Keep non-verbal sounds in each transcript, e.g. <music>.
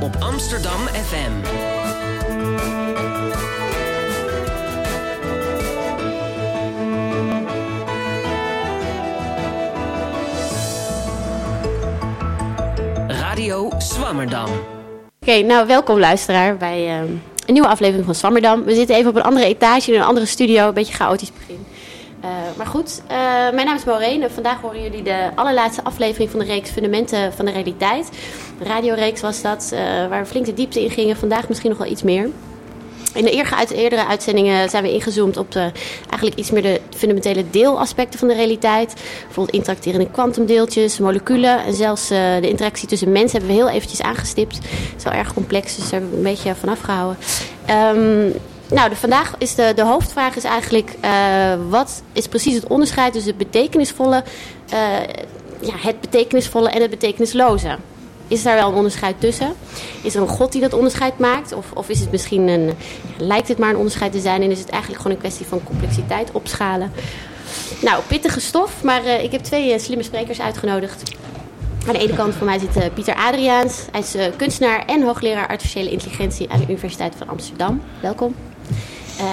op Amsterdam FM. Radio Swammerdam. Oké, nou welkom luisteraar bij uh, een nieuwe aflevering van Swammerdam. We zitten even op een andere etage in een andere studio, een beetje chaotisch begin. Uh, maar goed, uh, mijn naam is Maureen en vandaag horen jullie de allerlaatste aflevering van de reeks Fundamenten van de Realiteit. Radioreeks was dat, uh, waar we flink de diepte in gingen. Vandaag misschien nog wel iets meer. In de eerdere uitzendingen zijn we ingezoomd op de, eigenlijk iets meer de fundamentele deelaspecten van de realiteit. Bijvoorbeeld interacterende kwantumdeeltjes, moleculen en zelfs uh, de interactie tussen mensen hebben we heel eventjes aangestipt. Het is wel erg complex, dus daar hebben we een beetje van afgehouden. Um, nou, de, vandaag is de, de hoofdvraag is eigenlijk wat is precies het onderscheid tussen het betekenisvolle, ja, het betekenisvolle en het betekenisloze? Is daar wel een onderscheid tussen? Is er een God die dat onderscheid maakt? Of, of is het misschien een, lijkt het maar een onderscheid te zijn en is het eigenlijk gewoon een kwestie van complexiteit opschalen? Nou, pittige stof, maar uh, ik heb twee uh, slimme sprekers uitgenodigd. Aan de ene kant van mij zit uh, Pieter Adriaans. Hij is kunstenaar en hoogleraar artificiële intelligentie aan de Universiteit van Amsterdam. Welkom.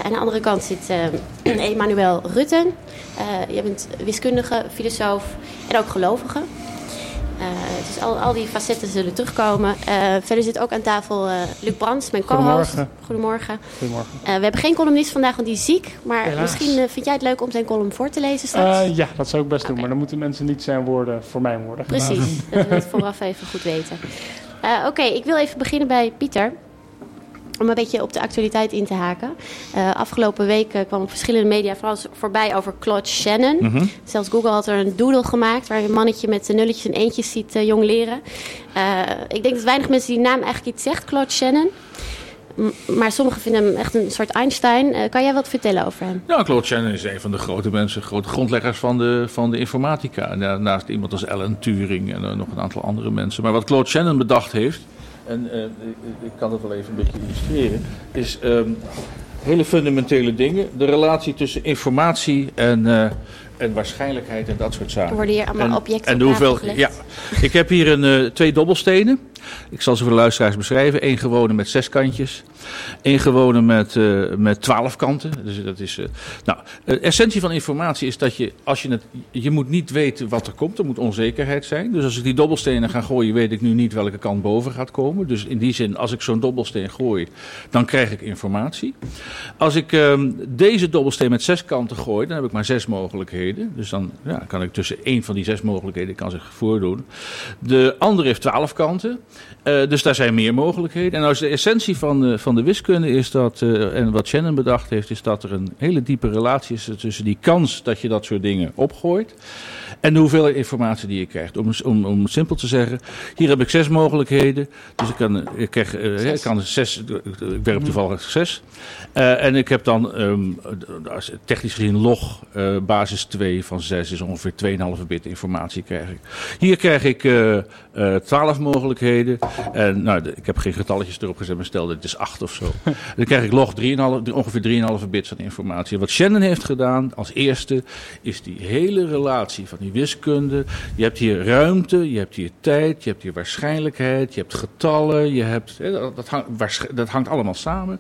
Aan de andere kant zit <clears throat> Emanuel Rutten. jij bent wiskundige, filosoof en ook gelovige. Uh, dus al, al die facetten zullen terugkomen. Uh, verder zit ook aan tafel uh, Luc Brands, mijn co-host. Goedemorgen. Goedemorgen. Goedemorgen. we hebben geen columnist vandaag, want die is ziek. Maar Helaas. misschien vind jij het leuk om zijn column voor te lezen straks? ja, dat zou ik best okay. doen. Maar dan moeten mensen niet zijn woorden voor mijn woorden. Precies, dat we het vooraf even goed weten. Oké, okay, ik wil even beginnen bij Pieter om een beetje op de actualiteit in te haken. Uh, afgelopen week uh, kwam op verschillende media vooral voorbij over Claude Shannon. Mhm. Mm -hmm. Zelfs Google had er een doodle gemaakt waar je een mannetje met nulletjes en eentjes ziet uh, jong leren. ik denk dat weinig mensen die naam eigenlijk iets zegt, Claude Shannon. M maar sommigen vinden hem echt een soort Einstein. kan jij wat vertellen over hem? Nou, Claude Shannon is een van de grote mensen, grote grondleggers van de, van de informatica. Naast iemand als Alan Turing en nog een aantal andere mensen. Maar wat Claude Shannon bedacht heeft, en uh, ik, kan het wel even een beetje illustreren, is um, hele fundamentele dingen. De relatie tussen informatie en, uh, en waarschijnlijkheid en dat soort zaken. Worden hier allemaal en, objecten en de hoeveel, Ja, ik heb hier een, uh, twee dobbelstenen. Ik zal ze voor de luisteraars beschrijven. Eén gewone met zes kantjes. Eén gewone met, uh, met twaalf kanten. Dus dat is, uh, nou, de essentie van informatie is dat je, als je het, je moet niet weten wat er komt. Er moet onzekerheid zijn. Dus als ik die dobbelstenen ga gooien, weet ik nu niet welke kant boven gaat komen. Dus in die zin, als ik zo'n dobbelsteen gooi, dan krijg ik informatie. Als ik um, deze dobbelsteen met zes kanten gooi, dan heb ik maar zes mogelijkheden. Dus dan ja, kan ik tussen één van die zes mogelijkheden kan zich voordoen. De andere heeft twaalf kanten. Uh, dus daar zijn meer mogelijkheden. En als de essentie van, uh, van de wiskunde is dat, uh, en wat Shannon bedacht heeft, is dat er een hele diepe relatie is tussen die kans dat je dat soort dingen opgooit en de hoeveelheid informatie die je krijgt. Om, om, om simpel te zeggen, hier heb ik zes mogelijkheden. Dus ik kan, ik krijg, ik kan zes, ik werp toevallig zes. en ik heb dan, um, technisch gezien, log basis 2 van 6 is ongeveer 2,5 bit informatie krijg ik. Hier krijg ik 12 mogelijkheden. En nou, de, ik heb geen getalletjes erop gezet, maar stel dat het is 8 of zo. <laughs> Dan krijg ik log 3,5, ongeveer 3,5 bits aan informatie. Wat Shannon heeft gedaan als eerste, is die hele relatie van die wiskunde. Je hebt hier ruimte, je hebt hier tijd, je hebt hier waarschijnlijkheid, je hebt getallen, je hebt, dat, hangt, dat hangt allemaal samen.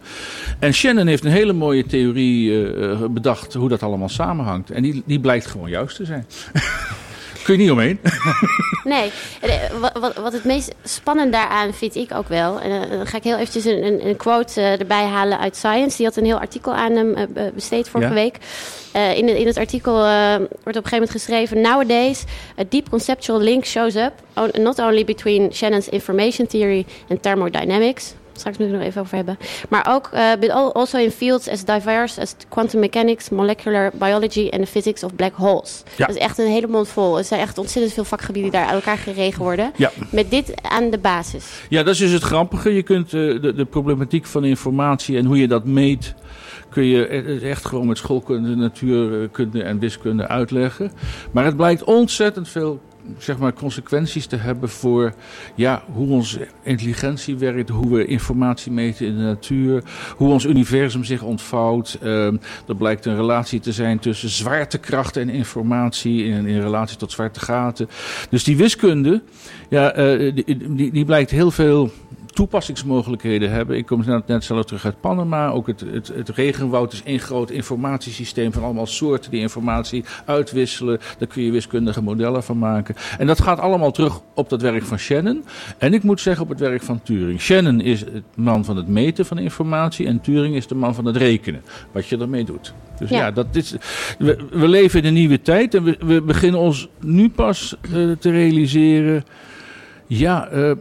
En Shannon heeft een hele mooie theorie uh, bedacht hoe dat allemaal samenhangt. En die, die blijkt gewoon juist te zijn. <laughs> Kun je niet omheen. <laughs> Nee, wat, wat het meest spannend daaraan vind ik ook wel. En dan ga ik heel eventjes een, een, quote uh, erbij halen uit Science. Die had een heel artikel aan hem besteed vorige ja? week. Uh, in, in het artikel wordt op een gegeven moment geschreven... Nowadays, a deep conceptual link shows up... not only between Shannon's information theory and thermodynamics... Straks moet ik nog even over hebben. Maar ook, uh, but also in fields as diverse as quantum mechanics, molecular biology en the physics of black holes. Ja. Dat is echt een hele mond vol. Er zijn echt ontzettend veel vakgebieden die daar aan elkaar geregen worden. Ja. Met dit aan de basis. Ja, dat is dus het grappige. Je kunt uh, de, de problematiek van informatie en hoe je dat meet kun je echt gewoon met schoolkunde, natuurkunde en wiskunde uitleggen. Maar het blijkt ontzettend veel zeg maar, consequenties te hebben voor ja, hoe onze intelligentie werkt, hoe we informatie meten in de natuur, hoe ons universum zich ontvouwt. Uh, er blijkt een relatie te zijn tussen zwaartekracht en informatie in, in relatie tot zwarte gaten. Dus die wiskunde, ja, die, die, die blijkt heel veel toepassingsmogelijkheden hebben. Ik kom net, net zelf terug uit Panama. Ook het, het, het regenwoud is één groot informatiesysteem van allemaal soorten die informatie uitwisselen. Daar kun je wiskundige modellen van maken. En dat gaat allemaal terug op dat werk van Shannon. En ik moet zeggen op het werk van Turing. Shannon is het man van het meten van informatie en Turing is de man van het rekenen. Wat je ermee doet. Dus ja, Ja. dat is, we, we leven in een nieuwe tijd en we, we beginnen ons nu pas eh, te realiseren. Ja, eh,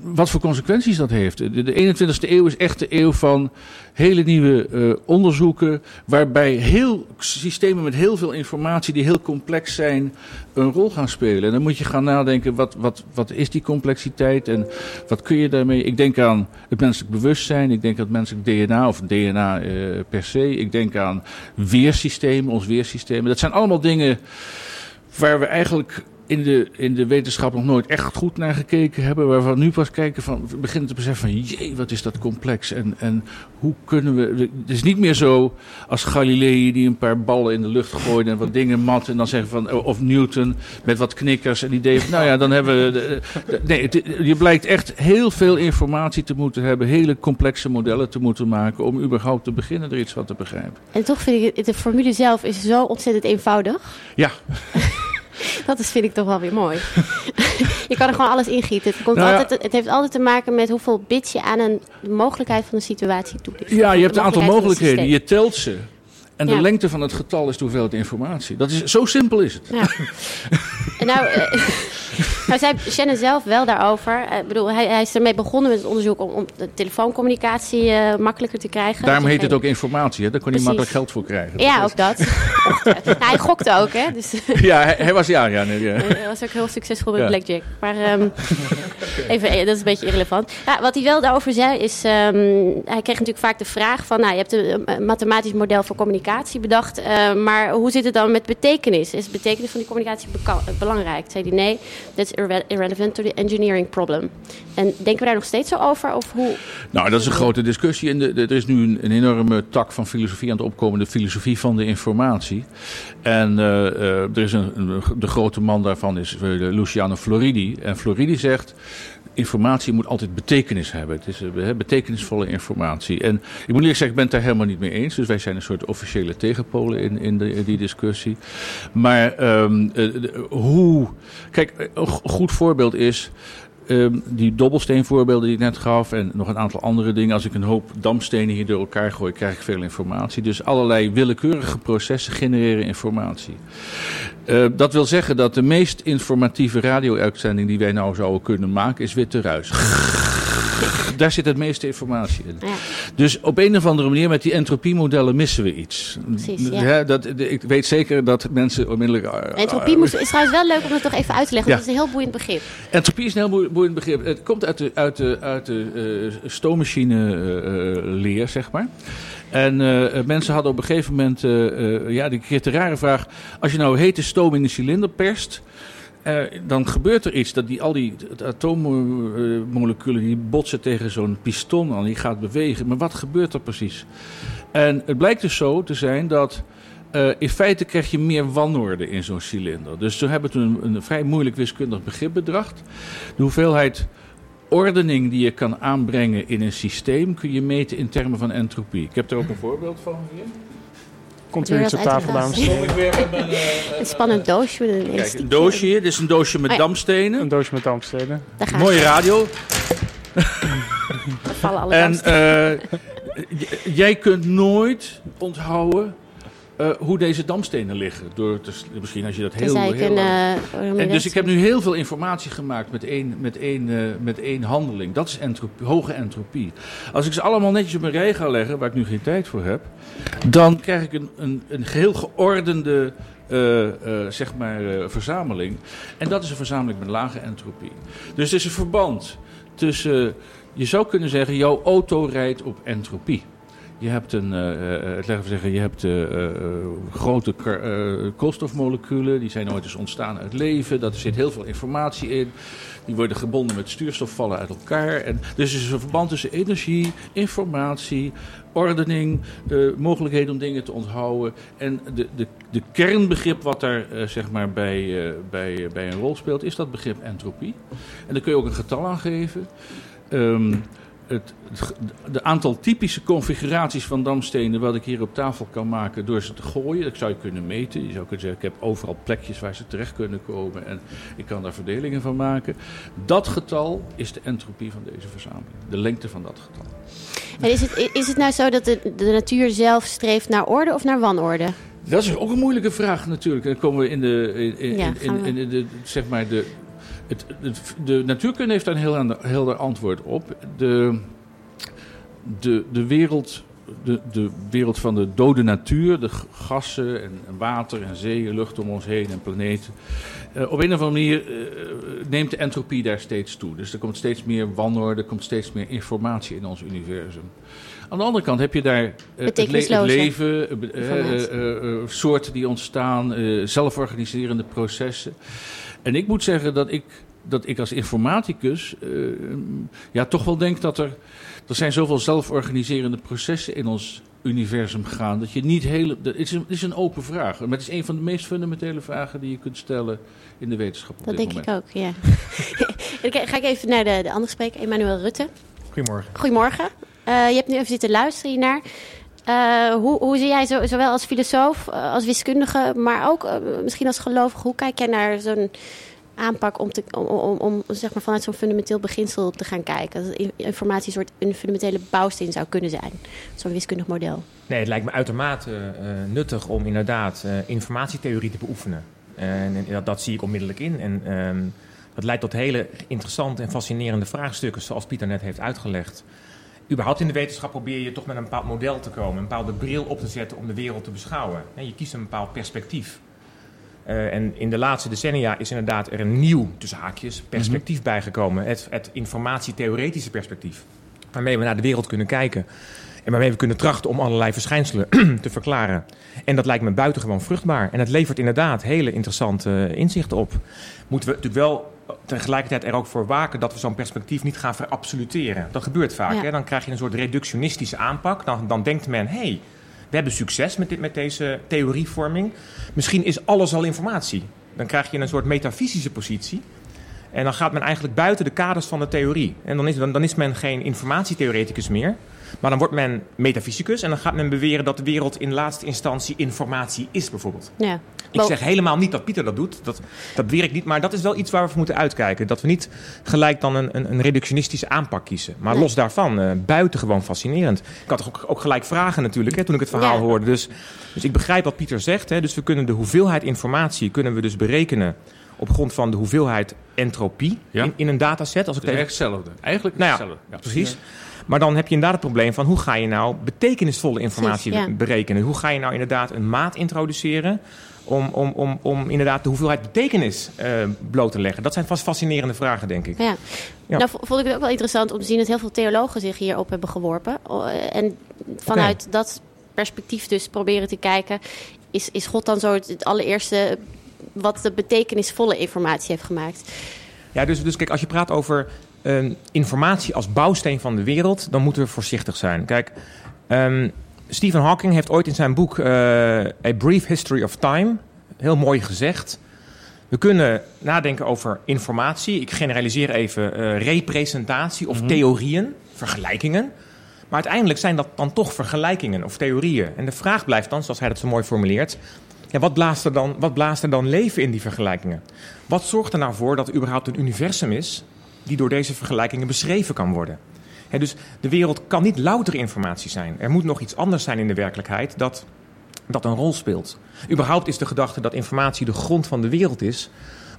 wat voor consequenties dat heeft. De, de 21ste eeuw is echt de eeuw van hele nieuwe eh, onderzoeken. Waarbij heel systemen met heel veel informatie, die heel complex zijn, een rol gaan spelen. En dan moet je gaan nadenken: wat, wat, wat is die complexiteit en wat kun je daarmee? Ik denk aan het menselijk bewustzijn, ik denk aan het menselijk DNA of DNA eh, per se. Ik denk aan weersystemen, ons weersysteem. Dat zijn allemaal dingen waar we eigenlijk in de, in de wetenschap nog nooit echt goed naar gekeken hebben. Waarvan we nu pas kijken van, we beginnen te beseffen van, jee, wat is dat complex. En, en hoe kunnen we, het is niet meer zo als Galilei die een paar ballen in de lucht gooide en wat dingen mat. En dan zeggen van, of Newton met wat knikkers en die deed, nou ja, dan hebben we, de- de- nee, het- je blijkt echt heel veel informatie te moeten hebben. Hele complexe modellen te moeten maken om überhaupt te beginnen er iets van te begrijpen. En toch vind ik de formule zelf is zo ontzettend eenvoudig. Ja, <laughs> Dat is, vind ik toch wel weer mooi. <laughs> je kan er gewoon alles ingieten. Het, komt Nou ja. altijd, het heeft altijd te maken met hoeveel bits je aan een, de mogelijkheid van een situatie toedicht. Ja, je hebt De een aantal mogelijkheden. Je telt ze. En de Ja. lengte van het getal is de hoeveelheid informatie. Dat is, zo simpel is het. Ja. <laughs> Nou, <laughs> nou zei Shannon zelf wel daarover. Eh, Ik bedoel, hij, hij is ermee begonnen met het onderzoek om, om de telefooncommunicatie eh, makkelijker te krijgen. Daarom Dus heet het ook informatie. Hè? Daar kon hij makkelijk geld voor krijgen. Ja, ook dat. nou, <laughs> hij gokte ook, hè. Dus Ja, hij, hij was ja, ja, nee, ja. Hij was ook heel succesvol met Ja. Blackjack. Maar ehm, <laughs> <laughs> even, eh, dat is een beetje irrelevant. Ja, wat hij wel daarover zei is... ehm, hij kreeg natuurlijk vaak de vraag van... Nou, je hebt een, mathematisch model voor communicatie bedacht. maar hoe zit het dan met betekenis? Is de betekenis van die communicatie belangrijk? Zei hij nee, that's irre- irrelevant to the engineering problem. En denken we daar nog steeds zo over? Of hoe... Nou, dat is een grote discussie. En er is nu een, enorme tak van filosofie aan het opkomen. De filosofie van de informatie. En eh, eh, er is een, de grote man daarvan is eh, Luciano Floridi. En Floridi zegt... Informatie moet altijd betekenis hebben. Het is betekenisvolle informatie. En ik moet eerlijk zeggen, ik ben het daar helemaal niet mee eens. Dus wij zijn een soort officiële tegenpolen in, in, die discussie. Maar ehm, eh, hoe. Kijk, een go- goed voorbeeld is. Ehm, die dobbelsteenvoorbeelden die ik net gaf en nog een aantal andere dingen. Als ik een hoop dampstenen hier door elkaar gooi, krijg ik veel informatie. Dus allerlei willekeurige processen genereren informatie. Eh, dat wil zeggen dat de meest informatieve radio-uitzending die wij nou zouden kunnen maken, is Witte Ruis. Daar zit het meeste informatie in. Ja. Dus op een of andere manier met die entropiemodellen missen we iets. Precies, ja. Dat, ik weet zeker dat mensen onmiddellijk... eh, Entropie moest, is trouwens wel leuk om dat toch even uit te leggen. Ja. want Dat is een heel boeiend begrip. Entropie is een heel boe- boeiend begrip. Het komt uit de, uit de, uit de eh, stoommachine eh, leer, zeg maar. En mensen hadden op een gegeven moment, eh, ja, die kreeg de rare vraag. Als je nou hete stoom in een cilinder perst, eh, dan gebeurt er iets. Dat die, al die atoommoleculen die botsen tegen zo'n piston aan, die gaat bewegen. Maar wat gebeurt er precies? En het blijkt dus zo te zijn dat eh, in feite krijg je meer wanorde in zo'n cilinder. Dus toen hebben toen een, een vrij moeilijk wiskundig begrip bedacht. De hoeveelheid ordening die je kan aanbrengen in een systeem kun je meten in termen van entropie. Ik heb er ook een voorbeeld van hier. Komt weer iets op tafel, dames eh, <laughs> Een spannend doosje met een Kijk, een doosje hier. Dit is een doosje met Oh ja. dampstenen. Een doosje met gaat Mooie radio. <laughs> <laughs> vallen alle En eh, j- jij kunt nooit onthouden eh, hoe deze dampstenen liggen. Door te, misschien als je dat heel, ik heel een... eh, En dus ik heb nu heel veel informatie gemaakt met één, met één, eh, met één handeling. Dat is entropie, hoge entropie. Als ik ze allemaal netjes op een rij ga leggen, waar ik nu geen tijd voor heb, dan krijg ik een, een, een geheel geordende zeg maar, verzameling. En dat is een verzameling met lage entropie. Dus er is een verband tussen, je zou kunnen zeggen, jouw auto rijdt op entropie. Je hebt een, eh, eh, laten we zeggen, je hebt eh, eh, eh, grote eh, koolstofmoleculen, die zijn ooit eens ontstaan uit leven. Daar zit heel veel informatie in. Die worden gebonden met stuurstof, vallen uit elkaar. En dus er is een verband tussen energie, informatie, ordening, eh, mogelijkheden om dingen te onthouden. En de, de, de kernbegrip wat daar eh, zeg maar bij, eh, bij, bij een rol speelt, is dat begrip entropie. En daar kun je ook een getal aan geven. ehm, het, het, de aantal typische configuraties van damstenen wat ik hier op tafel kan maken door ze te gooien, dat zou je kunnen meten. Je zou kunnen zeggen, ik heb overal plekjes waar ze terecht kunnen komen en ik kan daar verdelingen van maken. Dat getal is de entropie van deze verzameling, de lengte van dat getal. En is het, is het nou zo dat de, de natuur zelf streeft naar orde of naar wanorde? Dat is ook een moeilijke vraag natuurlijk. Dan komen we in de, in, in, Ja, in, in de zeg maar de, het, het- de natuurkunde heeft daar een heel ander- antwoord op. De, de, de, wereld, de, de wereld van de dode natuur, de gassen en, en water en zee en lucht om ons heen en planeten. eh, op een of andere manier eh, neemt de entropie daar steeds toe. Dus er komt steeds meer wanorde, er komt steeds meer informatie in ons universum. Aan de andere kant heb je daar eh, het, le- het Betekenisloze leven, soorten die ontstaan, zelforganiserende processen. En ik moet zeggen dat ik, dat ik als informaticus eh, ja, toch wel denk dat er, er zijn zoveel zelforganiserende processen in ons universum gaan. Dat je niet hele. Dat is, een, het is een open vraag. Maar het is een van de meest fundamentele vragen die je kunt stellen in de wetenschap. Op Dat dit denk moment. ik ook, ja. <laughs> Dan ga ik even naar de, de andere spreker, Emmanuel Rutte. Goedemorgen. Goedemorgen. Eh, je hebt nu even zitten luisteren hiernaar. Eh, hoe, hoe zie jij, zo, zowel als filosoof, eh, als wiskundige, maar ook eh, misschien als gelovige, hoe kijk jij naar zo'n aanpak om, te, om, om, om zeg maar vanuit zo'n fundamenteel beginsel te gaan kijken? Dat in- informatie een soort fundamentele bouwsteen zou kunnen zijn, zo'n wiskundig model. Nee, het lijkt me uitermate nuttig om inderdaad informatietheorie te beoefenen. En, dat zie ik onmiddellijk in. En ehm, dat leidt tot hele interessante en fascinerende vraagstukken, zoals Pieter net heeft uitgelegd. Überhaupt in de wetenschap probeer je toch met een bepaald model te komen, een bepaalde bril op te zetten om de wereld te beschouwen. En je kiest een bepaald perspectief. Eh, en in de laatste decennia is inderdaad er een nieuw, tussen haakjes, perspectief bijgekomen. Het, het informatietheoretische perspectief. Waarmee we naar de wereld kunnen kijken. En waarmee we kunnen trachten om allerlei verschijnselen <clears throat> te verklaren. En dat lijkt me buitengewoon vruchtbaar. En het levert inderdaad hele interessante eh, inzichten op. Moeten we natuurlijk wel tegelijkertijd er ook voor waken dat we zo'n perspectief niet gaan verabsoluteren. Dat gebeurt vaak. Ja. Hè? Dan krijg je een soort reductionistische aanpak. Dan, dan denkt men, hé, hey, we hebben succes met, dit, met deze theorievorming. Misschien is alles al informatie. Dan krijg je een soort metafysische positie. En dan gaat men eigenlijk buiten de kaders van de theorie. En dan is, dan, dan is men geen informatietheoreticus meer. Maar dan wordt men metafysicus. En dan gaat men beweren dat de wereld in laatste instantie informatie is, bijvoorbeeld. Ja. Ik zeg helemaal niet dat Pieter dat doet. Dat, dat beweer ik niet. Maar dat is wel iets waar we voor moeten uitkijken. Dat we niet gelijk dan een, een, een reductionistische aanpak kiezen. Maar Nee. los daarvan, eh, buitengewoon fascinerend. Ik had ook, ook gelijk vragen natuurlijk, hè, toen ik het verhaal Ja. hoorde. Dus, dus ik begrijp wat Pieter zegt. Hè. Dus we kunnen de hoeveelheid informatie kunnen we dus berekenen op grond van de hoeveelheid entropie Ja. in, in een dataset. Als ik Het is even hetzelfde. Eigenlijk Nou ja, hetzelfde. Ja. Precies. Maar dan heb je inderdaad het probleem van hoe ga je nou betekenisvolle informatie Precies, ja. berekenen? Hoe ga je nou inderdaad een maat introduceren om, om, om, om inderdaad de hoeveelheid betekenis eh, bloot te leggen? Dat zijn vast fascinerende vragen, denk ik. Ja. Ja. Nou, vo- vond ik het ook wel interessant om te zien dat heel veel theologen zich hierop hebben geworpen. Eh, En vanuit dat perspectief dus proberen te kijken, is, is God dan zo het, het allereerste wat de betekenisvolle informatie heeft gemaakt? Ja, dus, dus kijk, als je praat over eh, informatie als bouwsteen van de wereld, dan moeten we voorzichtig zijn. Kijk, ehm, Stephen Hawking heeft ooit in zijn boek eh, A Brief History of Time heel mooi gezegd. We kunnen nadenken over informatie. Ik generaliseer even eh, representatie of theorieën, vergelijkingen. Maar uiteindelijk zijn dat dan toch vergelijkingen of theorieën. En de vraag blijft dan, zoals hij dat zo mooi formuleert. Ja, wat, blaast er dan, wat blaast er dan leven in die vergelijkingen? Wat zorgt er nou voor dat er überhaupt een universum is die door deze vergelijkingen beschreven kan worden? Dus de wereld kan niet louter informatie zijn. Er moet nog iets anders zijn in de werkelijkheid dat, dat een rol speelt. Überhaupt is de gedachte dat informatie de grond van de wereld is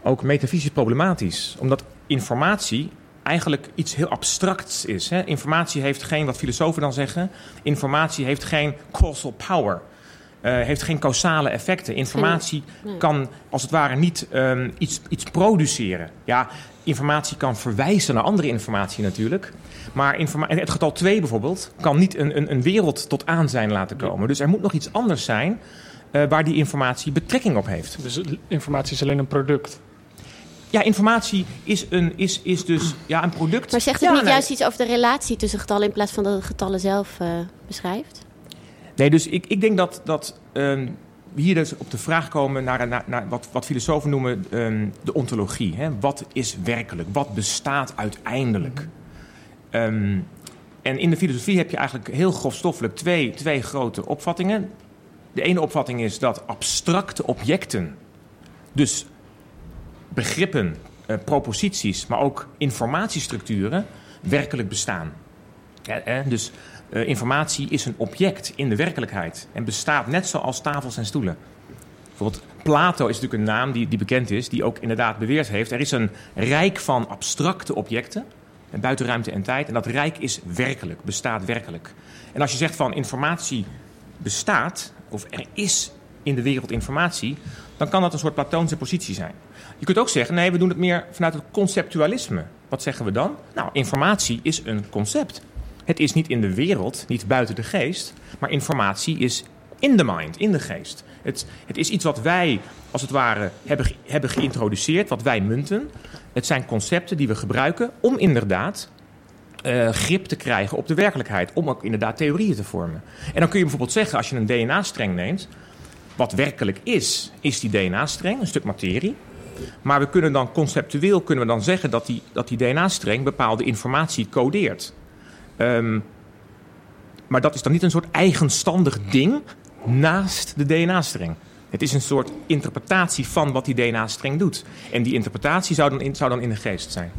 ook metafysisch problematisch. Omdat informatie eigenlijk iets heel abstracts is. Informatie heeft geen, wat filosofen dan zeggen, informatie heeft geen causal power. Eh, heeft geen causale effecten. Informatie Nee. kan als het ware niet ehm, iets, iets produceren. Ja, informatie kan verwijzen naar andere informatie natuurlijk. Maar het getal 2 bijvoorbeeld kan niet een, een, een wereld tot aanzijn laten komen. Dus er moet nog iets anders zijn eh, waar die informatie betrekking op heeft. Dus informatie is alleen een product. Ja, informatie is, een, is, is dus ja, een product. Maar zegt het Ja, niet nee. juist iets over de relatie tussen getallen in plaats van dat het getallen zelf eh, beschrijft? Nee, dus ik, ik denk dat, dat ehm, we hier dus op de vraag komen naar, naar, naar wat, wat filosofen noemen ehm, de ontologie. Hè? Wat is werkelijk? Wat bestaat uiteindelijk? Ehm, en in de filosofie heb je eigenlijk heel grofstoffelijk twee, twee grote opvattingen. De ene opvatting is dat abstracte objecten, dus begrippen, eh, proposities, maar ook informatiestructuren, werkelijk bestaan. Dus eh, informatie is een object in de werkelijkheid en bestaat net zoals tafels en stoelen. Bijvoorbeeld Plato is natuurlijk een naam die, die bekend is, die ook inderdaad beweerd heeft. Er is een rijk van abstracte objecten, buiten ruimte en tijd. En dat rijk is werkelijk, bestaat werkelijk. En als je zegt van informatie bestaat, of er is in de wereld informatie, dan kan dat een soort platoonse positie zijn. Je kunt ook zeggen, nee, we doen het meer vanuit het conceptualisme. Wat zeggen we dan? Nou, informatie is een concept. Het is niet in de wereld, niet buiten de geest, maar informatie is in de mind, in de geest. Het, het is iets wat wij, als het ware, hebben, hebben geïntroduceerd, wat wij munten. Het zijn concepten die we gebruiken om inderdaad uh, grip te krijgen op de werkelijkheid. Om ook inderdaad theorieën te vormen. En dan kun je bijvoorbeeld zeggen, als je een DNA-streng neemt... wat werkelijk is, is die DNA-streng, een stuk materie. Maar we kunnen dan conceptueel kunnen we dan zeggen dat die, dat die DNA-streng bepaalde informatie codeert. Um, maar dat is dan niet een soort eigenstandig ding naast de DNA-streng. Het is een soort interpretatie van wat die DNA-streng doet. En die interpretatie zou dan, in, zou dan in de geest zijn.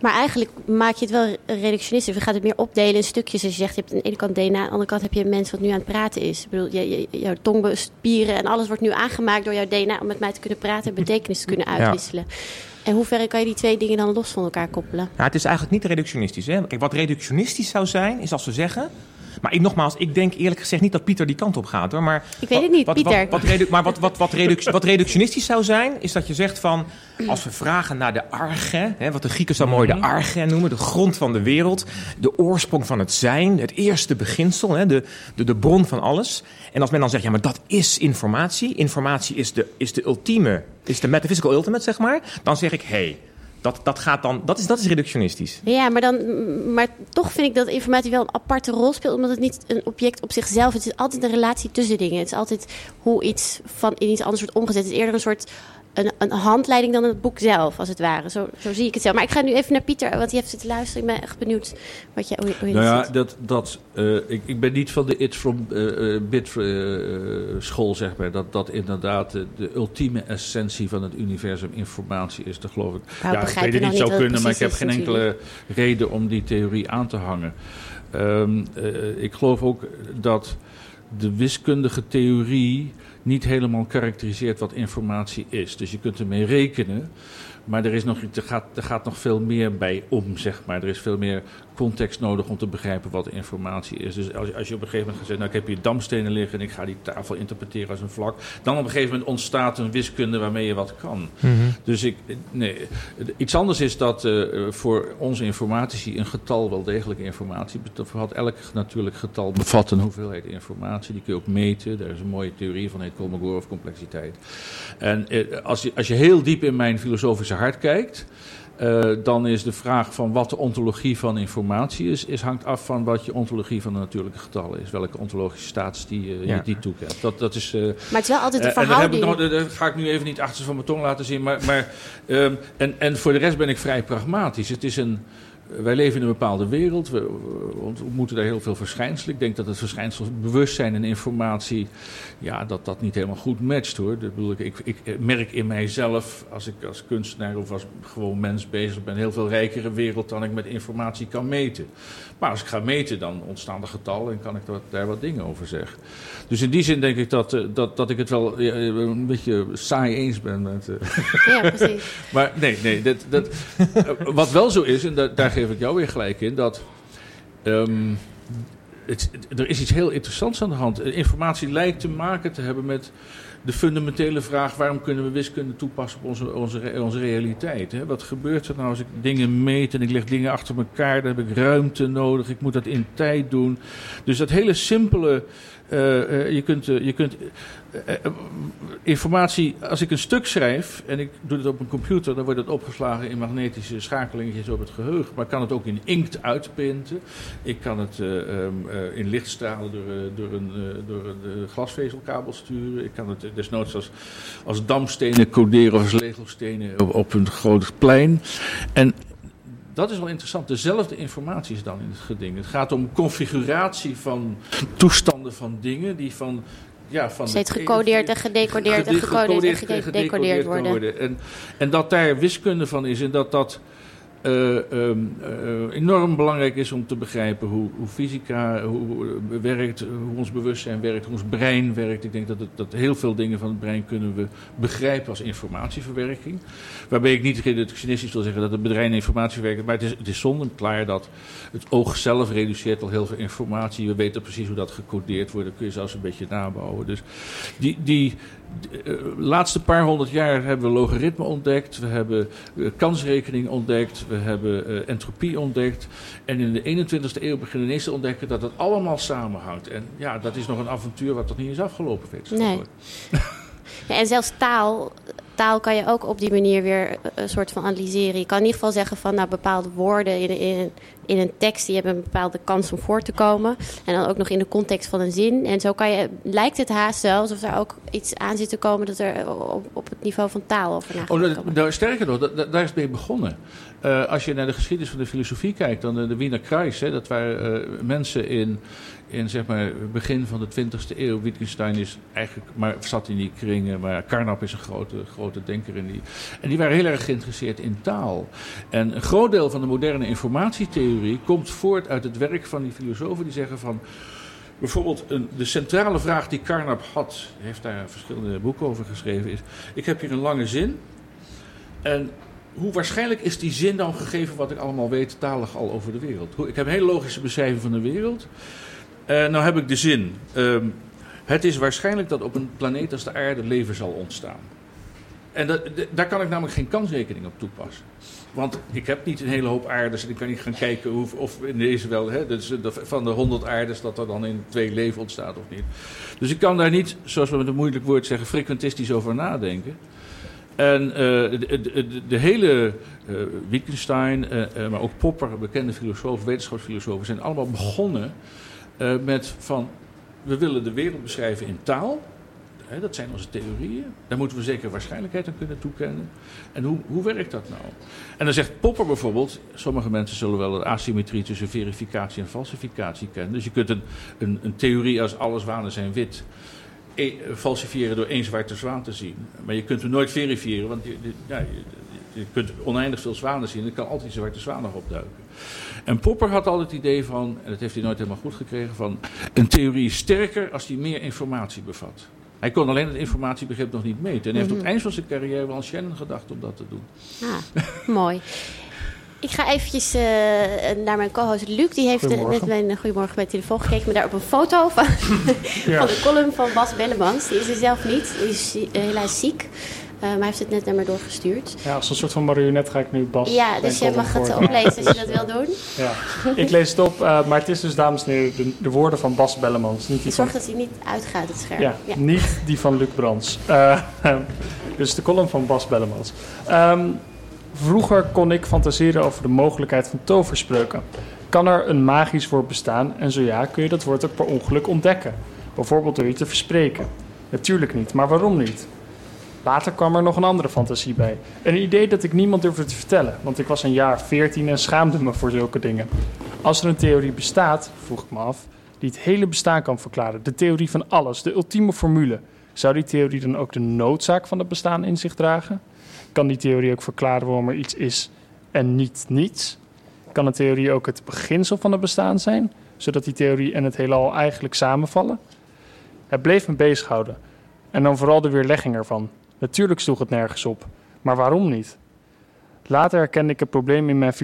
Maar eigenlijk maak je het wel reductionistisch. Je gaat het meer opdelen in stukjes. Als je zegt, je hebt aan de ene kant DNA, aan de andere kant heb je een mens wat nu aan het praten is. Ik bedoel, je, je, jouw tongspieren en alles wordt nu aangemaakt door jouw DNA om met mij te kunnen praten en betekenis te kunnen uitwisselen. En hoe ver kan je die twee dingen dan los van elkaar koppelen? Nou, het is eigenlijk niet reductionistisch. Hè? Kijk, wat reductionistisch zou zijn, is als we zeggen maar ik, nogmaals, ik denk eerlijk gezegd niet dat Pieter die kant op gaat hoor. Maar ik weet het niet, wat, Pieter. Wat, wat, maar wat, wat, wat, wat reductionistisch zou zijn, is dat je zegt van... als we vragen naar de arche, hè, wat de Grieken zo mooi de mhm. arche noemen... de grond van de wereld, de oorsprong van het zijn... het eerste beginsel, hè, de, de, de bron van alles. En als men dan zegt, ja, maar dat is informatie. Informatie is de, is de ultieme, is de metaphysical ultimate, zeg maar. Dan zeg ik, hé... Hey, dat, dat, gaat dan, dat, is, dat is reductionistisch. Ja, maar, dan, maar toch vind ik dat informatie wel een aparte rol speelt. Omdat het niet een object op zichzelf is. Het is altijd een relatie tussen dingen. Het is altijd hoe iets van in iets anders wordt omgezet. Het is eerder een soort een, een, handleiding dan het boek zelf, als het ware. Zo, zo zie ik het zelf. Maar ik ga nu even naar Pieter, want die heeft zitten luisteren. Ik ben echt benieuwd wat je, hoe, hoe je nou ja, dat, dat, uh, ik, ik ben niet van de It From uh, Bit school, zeg maar. Dat dat inderdaad de, ultieme essentie van het universum informatie is, dat geloof ik. Nou, ja, ik weet het niet zou kunnen, maar ik heb geen enkele reden om die theorie aan te hangen. Um, ik geloof ook dat de wiskundige theorie niet helemaal karakteriseert wat informatie is. Dus je kunt ermee rekenen, maar er, is nog, er, gaat, er gaat nog veel meer bij om, zeg maar. Er is veel meer context nodig om te begrijpen wat informatie is. Dus als, als je op een gegeven moment gaat zeggen, nou ik heb hier damstenen liggen en ik ga die tafel interpreteren als een vlak. Dan op een gegeven moment ontstaat een wiskunde waarmee je wat kan. Mhm. Dus ik, nee, iets anders is dat uh, voor onze informatici een getal wel degelijk informatie bevat. Elk natuurlijk getal bevat een hoeveelheid informatie. Die kun je ook meten. Daar is een mooie theorie van, heet Kolmogorov complexiteit. En uh, als, je, als je heel diep in mijn filosofische hart kijkt uh, dan is de vraag van wat de ontologie van informatie is, is hangt af van wat je ontologie van de natuurlijke getallen is. Welke ontologische status die uh, je die toekent. Dat, dat is, uh, maar het is wel altijd een verhouding. En dat, dat ga ik nu even niet achter van mijn tong laten zien. Maar, maar, um, en, en voor de rest ben ik vrij pragmatisch. Het is een wij leven in een bepaalde wereld. We, ontmoeten daar heel veel verschijnselen. Ik denk dat het verschijnsel bewustzijn en informatie, ja, dat dat niet helemaal goed matcht hoor. Dat bedoel ik, ik, ik merk in mijzelf, als ik als kunstenaar of als gewoon mens bezig ben, heel veel rijkere wereld dan ik met informatie kan meten. Maar als ik ga meten, dan ontstaan er getallen en kan ik daar wat dingen over zeggen. Dus in die zin denk ik dat, eh, dat, dat ik het wel een beetje saai eens ben met. Ja, precies. <laughs> maar nee, nee, dat, dat, wat wel zo is, en daar geef ik jou weer gelijk in, dat. Um, het, er is iets heel interessants aan de hand. Informatie lijkt te maken te hebben met de fundamentele vraag: waarom kunnen we wiskunde toepassen op onze, onze, onze realiteit? Hè? Wat gebeurt er nou als ik dingen meet en ik leg dingen achter elkaar? Dan heb ik ruimte nodig, ik moet dat in tijd doen. Dus dat hele simpele. Uh, uh, je kunt, uh, je kunt informatie, als ik een stuk schrijf en ik doe het op een computer, dan wordt het opgeslagen in magnetische schakelingetjes op het geheugen. Maar ik kan het ook in inkt uitprinten. Ik kan het um, in lichtstralen door, door een, door glasvezelkabel sturen. Ik kan het desnoods als, als dampstenen coderen of als legelstenen op, op een groot plein. En dat is wel interessant. Dezelfde informatie is dan in het geding. Het gaat om configuratie van toestanden van dingen die van. Ja, van Steeds de- gecodeerd en gedecodeerd en gecodeerd en gedecodeerd worden. En, en dat daar wiskunde van is en dat dat eh, ehm, eh, enorm belangrijk is om te begrijpen hoe, hoe fysica hoe, eh, werkt, hoe ons bewustzijn werkt, hoe ons brein werkt. Ik denk dat, het, dat heel veel dingen van het brein kunnen we begrijpen als informatieverwerking. Waarbij ik niet reductionistisch wil zeggen dat het brein informatieverwerking maar het is, het is zonde klaar dat het oog zelf reduceert al heel veel informatie. We weten precies hoe dat gecodeerd wordt, dat kun je zelfs een beetje nabouwen. Dus die, die de eh, laatste paar honderd jaar hebben we logaritme ontdekt, we hebben eh, kansrekening ontdekt, we hebben eh, entropie ontdekt. En in de 21ste eeuw beginnen we ineens te ontdekken dat het allemaal samenhangt. En ja, dat is nog een avontuur wat nog niet is afgelopen. <laughs> wetenschappelijk. Ja, en zelfs taal, taal kan je ook op die manier weer eh, een soort van analyseren. Je kan in ieder geval zeggen van nou, bepaalde woorden in, in, in een tekst die hebben een bepaalde kans om voor te komen. En dan ook nog in de context van een zin. En zo kan je, lijkt het haast wel alsof er ook iets aan zit te komen dat er op, op het niveau van taal over Oh, gaat dat, komen. daar, sterker nog, daar is het mee begonnen. Eh, als je naar de geschiedenis van de filosofie kijkt, dan eh, de Wiener Kreis, hè, dat waren eh, mensen in, in zeg maar, begin van de 20e eeuw. Wittgenstein is eigenlijk, maar zat in die kringen, maar Carnap is een grote, grote denker in die. En die waren heel erg geïnteresseerd in taal. En een groot deel van de moderne informatietheorie komt voort uit het werk van die filosofen die zeggen van. Bijvoorbeeld een, de centrale vraag die Carnap had, heeft daar verschillende boeken over geschreven, is: ik heb hier een lange zin. En hoe waarschijnlijk is die zin dan gegeven wat ik allemaal weet talig al over de wereld? Ik heb een hele logische beschrijving van de wereld. Eh nou heb ik de zin. ehm, het is waarschijnlijk dat op een planeet als de aarde leven zal ontstaan. En dat, daar kan ik namelijk geen kansrekening op toepassen. Want ik heb niet een hele hoop aardes en ik kan niet gaan kijken hoe, of in deze wel, hè, dat van de 100 aardes, dat er dan in twee leven ontstaat of niet. Dus ik kan daar niet, zoals we met een moeilijk woord zeggen, frequentistisch over nadenken. En eh, de, de, hele eh, Wittgenstein, eh, maar ook Popper, bekende filosofen, wetenschapsfilosofen, zijn allemaal begonnen met van, we willen de wereld beschrijven in taal. Hè, dat zijn onze theorieën. Daar moeten we zeker waarschijnlijkheid aan kunnen toekennen. En hoe, hoe werkt dat nou? En dan zegt Popper bijvoorbeeld, sommige mensen zullen wel de asymmetrie tussen verificatie en falsificatie kennen. Dus je kunt een, een, een theorie als alle zwanen zijn wit e- falsifiëren door één zwarte zwaan te zien. Maar je kunt hem nooit verifiëren, want je, je- ja, je, je kunt oneindig veel zwanen zien. Er kan altijd een zwarte zwaan nog opduiken. En Popper had altijd het idee van, en dat heeft hij nooit helemaal goed gekregen, van een theorie is sterker als die meer informatie bevat. Hij kon alleen het informatiebegrip nog niet meten. En hij heeft op het eind van zijn carrière wel aan Shannon gedacht om dat te doen. Ah, mooi. <laughs> Ik ga eventjes eh, naar mijn co-host Luc. Die heeft eh, net Goedemorgen. mijn uh, Goedemorgen bij de telefoon gekeken. Maar daar op een foto van, <laughs> Ja. van de column van Bas Bellemans. Die is er zelf niet. Die is eh, helaas ziek. Eh, maar hij heeft het net naar me doorgestuurd. Ja, als een soort van marionet ga ik nu Bas. Ja, dus jij mag het oplezen als je dat wil doen. <laughs> Ja. Ik lees het op, eh, maar het is dus, dames en heren, de, de woorden van Bas Bellemans. Niet die van, Zorg dat hij niet uitgaat, het scherm. ja, niet die van Luc Brands. Eh, <laughs> dus de column van Bas Bellemans. Ehm, vroeger kon ik fantaseren over de mogelijkheid van toverspreuken. Kan er een magisch woord bestaan? En zo ja, kun je dat woord ook per ongeluk ontdekken. Bijvoorbeeld door je te verspreken. Natuurlijk niet, maar waarom niet? Later kwam er nog een andere fantasie bij. Een idee dat ik niemand durfde te vertellen, want ik was een jaar 14 en schaamde me voor zulke dingen. Als er een theorie bestaat, vroeg ik me af, die het hele bestaan kan verklaren, de theorie van alles, de ultieme formule, zou die theorie dan ook de noodzaak van het bestaan in zich dragen? Kan die theorie ook verklaren waarom er iets is en niet niets? Kan een theorie ook het beginsel van het bestaan zijn, zodat die theorie en het heelal eigenlijk samenvallen? Het bleef me bezighouden. En dan vooral de weerlegging ervan. Natuurlijk sloeg het nergens op. Maar waarom niet? Later herkende ik het probleem in mijn,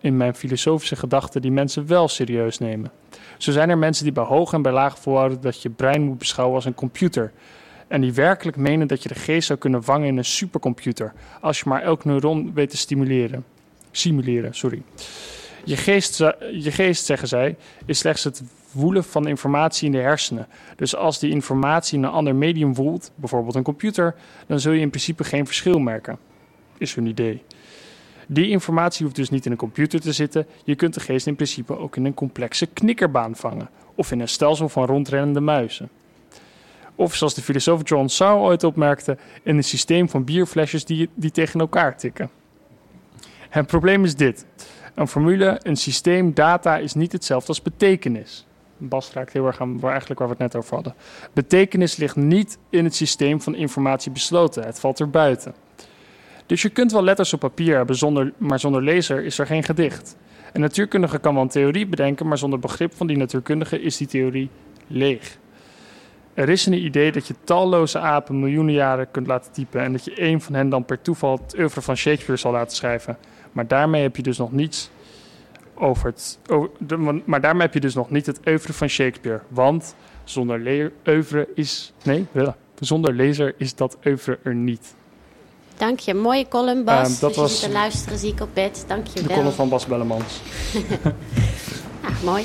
in mijn filosofische gedachten die mensen wel serieus nemen. Zo zijn er mensen die bij hoog en bij laag volhouden dat je brein moet beschouwen als een computer. En die werkelijk menen dat je de geest zou kunnen vangen in een supercomputer. Als je maar elk neuron weet te stimuleren. Simuleren, sorry. Je geest, je geest, zeggen zij, is slechts het woelen van informatie in de hersenen. Dus als die informatie in een ander medium woelt, bijvoorbeeld een computer, dan zul je in principe geen verschil merken. Is hun idee. Die informatie hoeft dus niet in een computer te zitten. Je kunt de geest in principe ook in een complexe knikkerbaan vangen. Of in een stelsel van rondrennende muizen. Of zoals de filosoof John Searle ooit opmerkte, in een systeem van bierflesjes die, die tegen elkaar tikken. Het probleem is dit. Een formule, een systeem, data is niet hetzelfde als betekenis. Bas raakt heel erg aan waar, eigenlijk waar we het net over hadden. Betekenis ligt niet in het systeem van informatie besloten. Het valt er buiten. Dus je kunt wel letters op papier hebben, zonder, maar zonder lezer is er geen gedicht. Een natuurkundige kan wel een theorie bedenken, maar zonder begrip van die natuurkundige is die theorie leeg. Er is een idee dat je talloze apen miljoenen jaren kunt laten typen en dat je één van hen dan per toeval het oeuvre van Shakespeare zal laten schrijven. Maar daarmee heb je dus nog niets over het. Over de, maar daarmee heb je dus nog niet het oeuvre van Shakespeare. Want zonder le- oeuvre is. Nee, zonder lezer is dat oeuvre er niet. Dank je. Mooie column, Bas. Ehm, dat dus was- te luisteren, zie ik op bed. Dank je De column van Bas Bellemans. <laughs> Ah, mooi.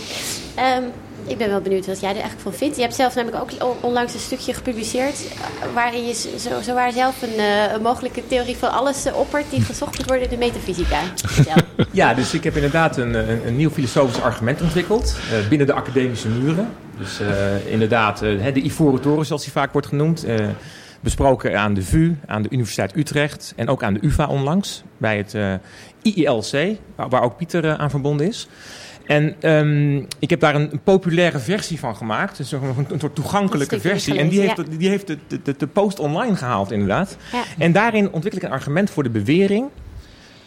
Ehm, ik ben wel benieuwd wat jij er eigenlijk van vindt. Je hebt zelf namelijk ook on- onlangs een stukje gepubliceerd... eh, waarin je zo, waar zelf een, eh, een mogelijke theorie van alles eh, oppert... die gezocht moet worden in de metafysica. <laughs> Ja, dus ik heb inderdaad een, een, nieuw filosofisch argument ontwikkeld binnen de academische muren. Dus inderdaad, de Ivoren Toren zoals die vaak wordt genoemd. besproken aan de VU, aan de Universiteit Utrecht en ook aan de UvA onlangs. Bij het IILC, waar, ook Pieter aan verbonden is. En ehm, ik heb daar een, een populaire versie van gemaakt. Dus een, een soort toegankelijke versie. En die heeft, die heeft de, de, post online gehaald inderdaad. Ja. En daarin ontwikkel ik een argument voor de bewering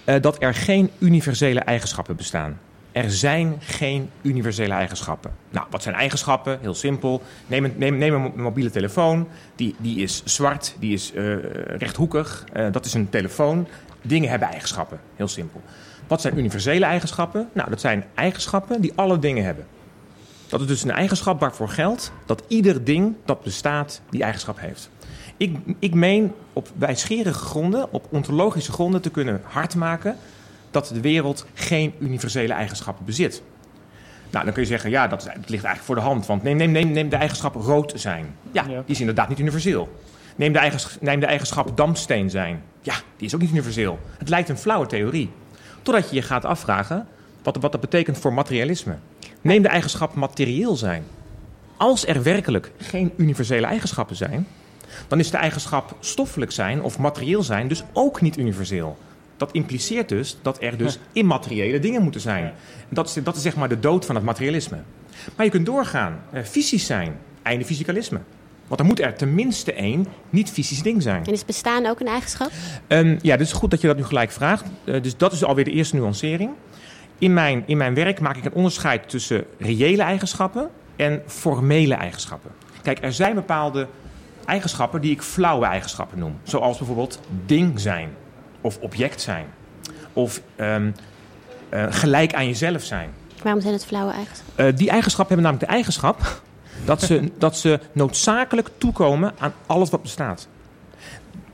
eh, dat er geen universele eigenschappen bestaan. Er zijn geen universele eigenschappen. Nou, wat zijn eigenschappen? Heel simpel. Neem een, neem, neem een mo- mobiele telefoon. Die, die is zwart, die is eh, rechthoekig. Eh, dat is een telefoon. Dingen hebben eigenschappen. Heel simpel. Wat zijn universele eigenschappen? Nou, dat zijn eigenschappen die alle dingen hebben. Dat is dus een eigenschap waarvoor geldt dat ieder ding dat bestaat die eigenschap heeft. Ik, ik meen op wijsgerige gronden, op ontologische gronden te kunnen hardmaken dat de wereld geen universele eigenschappen bezit. Nou, dan kun je zeggen, ja, dat, is- dat ligt eigenlijk voor de hand. Want neem, neem, neem, neem de eigenschap rood zijn. Ja, Ja. die is inderdaad niet universeel. Neem de, eigens, neem de eigenschap dampsteen zijn. Ja, die is ook niet universeel. Het lijkt een flauwe theorie. Totdat je je gaat afvragen wat, wat dat betekent voor materialisme. Neem de eigenschap materieel zijn. Als er werkelijk geen universele eigenschappen zijn, dan is de eigenschap stoffelijk zijn of materieel zijn dus ook niet universeel. Dat impliceert dus dat er dus immateriële dingen moeten zijn. Dat, is, dat is zeg maar de dood van het materialisme. Maar je kunt doorgaan. Eh, fysisch zijn. Einde fysicalisme. Want dan moet er tenminste één niet-fysisch ding zijn. En is bestaan ook een eigenschap? Ehm, ja, dus goed dat je dat nu gelijk vraagt. Eh, dus dat is alweer de eerste nuancering. In mijn, in mijn werk maak ik een onderscheid tussen reële eigenschappen en formele eigenschappen. Kijk, er zijn bepaalde eigenschappen die ik flauwe eigenschappen noem. Zoals bijvoorbeeld ding zijn, of object zijn, of ehm, eh, gelijk aan jezelf zijn. Waarom zijn het flauwe eigenschappen? Eh, die eigenschappen hebben namelijk de eigenschap dat ze, <laughs> dat ze noodzakelijk toekomen aan alles wat bestaat.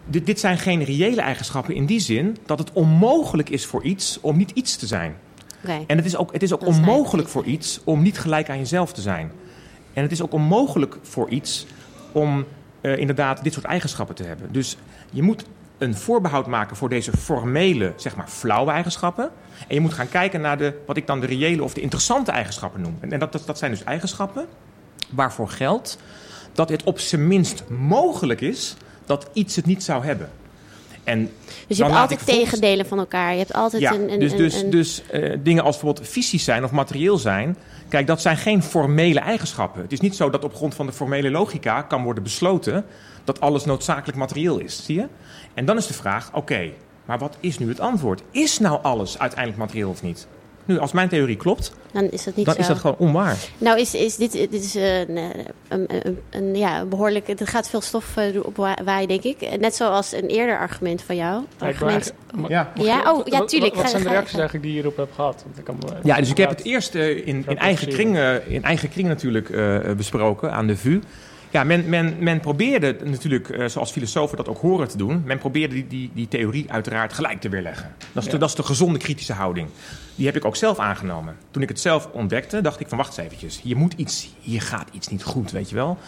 Dit, dit zijn geen reële eigenschappen in die zin dat het onmogelijk is voor iets om niet iets te zijn. En het is ook, het is ook Dat onmogelijk voor iets om niet gelijk aan jezelf te zijn. En het is ook onmogelijk voor iets om eh, inderdaad dit soort eigenschappen te hebben. Dus je moet een voorbehoud maken voor deze formele, zeg maar, flauwe eigenschappen. En je moet gaan kijken naar de, wat ik dan de reële of de interessante eigenschappen noem. En dat, dat, dat zijn dus eigenschappen waarvoor geldt dat het op zijn minst mogelijk is dat iets het niet zou hebben. En Dus je hebt altijd tegendelen van elkaar. Je hebt altijd ja, een, een, dus, dus, een- dus eh, dingen als bijvoorbeeld fysisch zijn of materieel zijn. Kijk, dat zijn geen formele eigenschappen. Het is niet zo dat op grond van de formele logica kan worden besloten dat alles noodzakelijk materieel is. Zie je? En dan is de vraag: oké, maar wat is nu het antwoord? Is nou alles uiteindelijk materieel of niet? Nu, als mijn theorie klopt, dan is dat niet dan zo. is dat gewoon onwaar. Nou, is, is dit, dit is een, eh, een, een, een, ja, behoorlijk... Er gaat veel stof eh, op wa- waaien, denk ik. Net zoals een eerder argument van jou. Argument, Ja. Ja, oh, wat- ja, tuurlijk. Wat zijn de reacties eigenlijk die je hierop hebt gehad? Want ik kan me- Ja, dus ik heb het eerst eh, in, in, eigen kring, eh, in eigen kring natuurlijk eh, eh, besproken aan de VU. Ja, men, men, men probeerde natuurlijk, eh, zoals filosofen dat ook horen te doen... men probeerde die, die, die theorie uiteraard gelijk te weerleggen. Dat is, de, Ja. dat is de gezonde kritische houding. Die heb ik ook zelf aangenomen. Toen ik het zelf ontdekte, dacht ik van wacht eens eventjes. Hier, moet iets, hier gaat iets niet goed, weet je wel.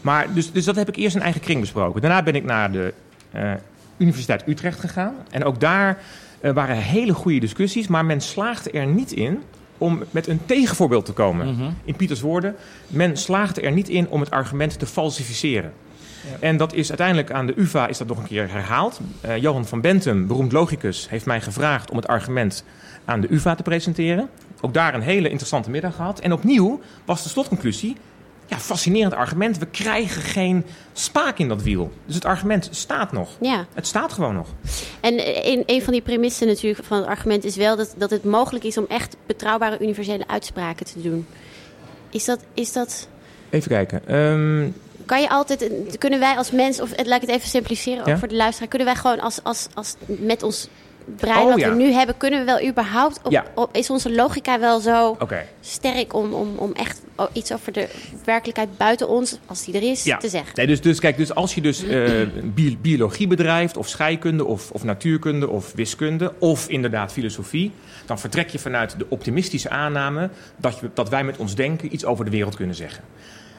Maar dus, dus dat heb ik eerst in eigen kring besproken. Daarna ben ik naar de eh, Universiteit Utrecht gegaan. En ook daar eh, waren hele goede discussies, maar men slaagde er niet in om met een tegenvoorbeeld te komen. Mhm. In Pieters woorden, men slaagde er niet in om het argument te falsificeren. En dat is uiteindelijk aan de UvA is dat nog een keer herhaald. Eh, Johan van Bentum, beroemd logicus, heeft mij gevraagd om het argument aan de UvA te presenteren. Ook daar een hele interessante middag gehad. En opnieuw was de slotconclusie ja, fascinerend argument. We krijgen geen spaak in dat wiel. Dus het argument staat nog. Ja. Het staat gewoon nog. En eh, een, een van die premissen natuurlijk van het argument is wel dat, dat het mogelijk is om echt betrouwbare universele uitspraken te doen. Is dat, is dat Even kijken. Ehm, kan je altijd, kunnen wij als mens, of eh, laat ik het even simpliceren ook Ja? voor de luisteraar, kunnen wij gewoon als, als, als met ons brein Oh, wat ja. we nu hebben, kunnen we wel überhaupt, op, Ja. op- is onze logica wel zo sterk om, om, om echt iets over de werkelijkheid buiten ons, als die er is, Ja. te zeggen? Nee, dus, dus kijk, dus als je dus eh, <clears throat> bi- biologie bedrijft, of scheikunde, of, of natuurkunde, of wiskunde, of inderdaad filosofie, dan vertrek je vanuit de optimistische aanname dat, je, dat wij met ons denken iets over de wereld kunnen zeggen.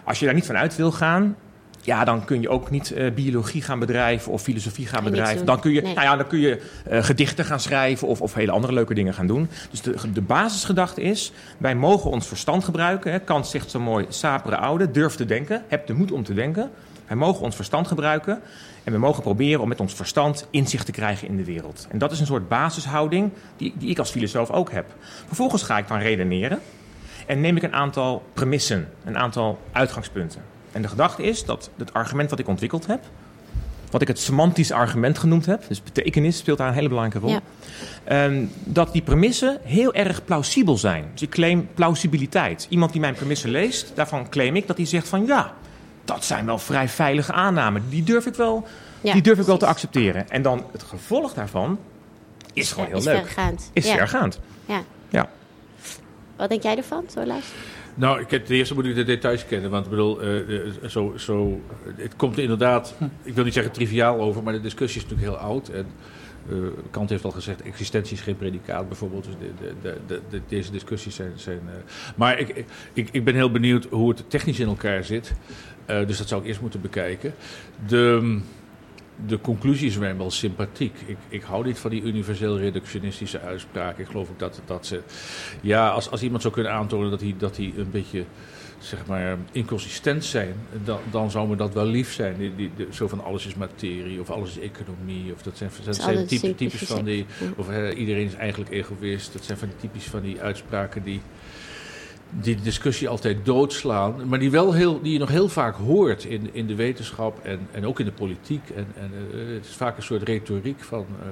Als je daar niet vanuit wil gaan, ja, dan kun je ook niet eh, biologie gaan bedrijven of filosofie gaan bedrijven. Dan kun je, Nee. nou ja, dan kun je eh, gedichten gaan schrijven of, of hele andere leuke dingen gaan doen. Dus de, de basisgedachte is, wij mogen ons verstand gebruiken. Hè. Kant zegt zo mooi, sapere oude, durf te denken, heb de moed om te denken. Wij mogen ons verstand gebruiken en we mogen proberen om met ons verstand inzicht te krijgen in de wereld. En dat is een soort basishouding die, die ik als filosoof ook heb. Vervolgens ga ik dan redeneren en neem ik een aantal premissen, een aantal uitgangspunten. En de gedachte is dat het argument wat ik ontwikkeld heb, wat ik het semantisch argument genoemd heb, dus betekenis speelt daar een hele belangrijke rol, Ja. Ehm, dat die premissen heel erg plausibel zijn. Dus ik claim plausibiliteit. Iemand die mijn premissen leest, daarvan claim ik dat hij zegt van ja, dat zijn wel vrij veilige aannamen. Die durf ik wel, Ja, die durf ik wel te accepteren. En dan het gevolg daarvan is gewoon heel is leuk. vergaand. Is ja. vergaand. Ja. Ja. Wat denk jij ervan, luisteren? Nou, ik heb, ten eerste moet ik de details kennen. Want ik bedoel, eh, eh, zo, zo, het komt inderdaad, ik wil niet zeggen triviaal over, maar de discussie is natuurlijk heel oud. En eh, Kant heeft al gezegd, existentie is geen predicaat bijvoorbeeld. Dus de, de, de, de- de- deze discussies zijn... zijn maar ik, ik, ik ben heel benieuwd hoe het technisch in elkaar zit. Dus dat zou ik eerst moeten bekijken. De, de conclusies zijn wel sympathiek. Ik, ik hou niet van die universeel reductionistische uitspraken. Ik geloof ook dat, dat ze... Ja, als, als iemand zou kunnen aantonen dat hij, dat hij een beetje zeg maar, inconsistent zijn, dan, dan zou me dat wel lief zijn. Die, die, zo van alles is materie of alles is economie. Of dat zijn, dat zijn type, typisch van die. Of iedereen is eigenlijk egoïst. Dat zijn van die typisch van die uitspraken die. Die discussie altijd doodslaan, maar die, wel heel, die je nog heel vaak hoort in, in de wetenschap en, en ook in de politiek. En, en eh, het is vaak een soort retoriek van eh,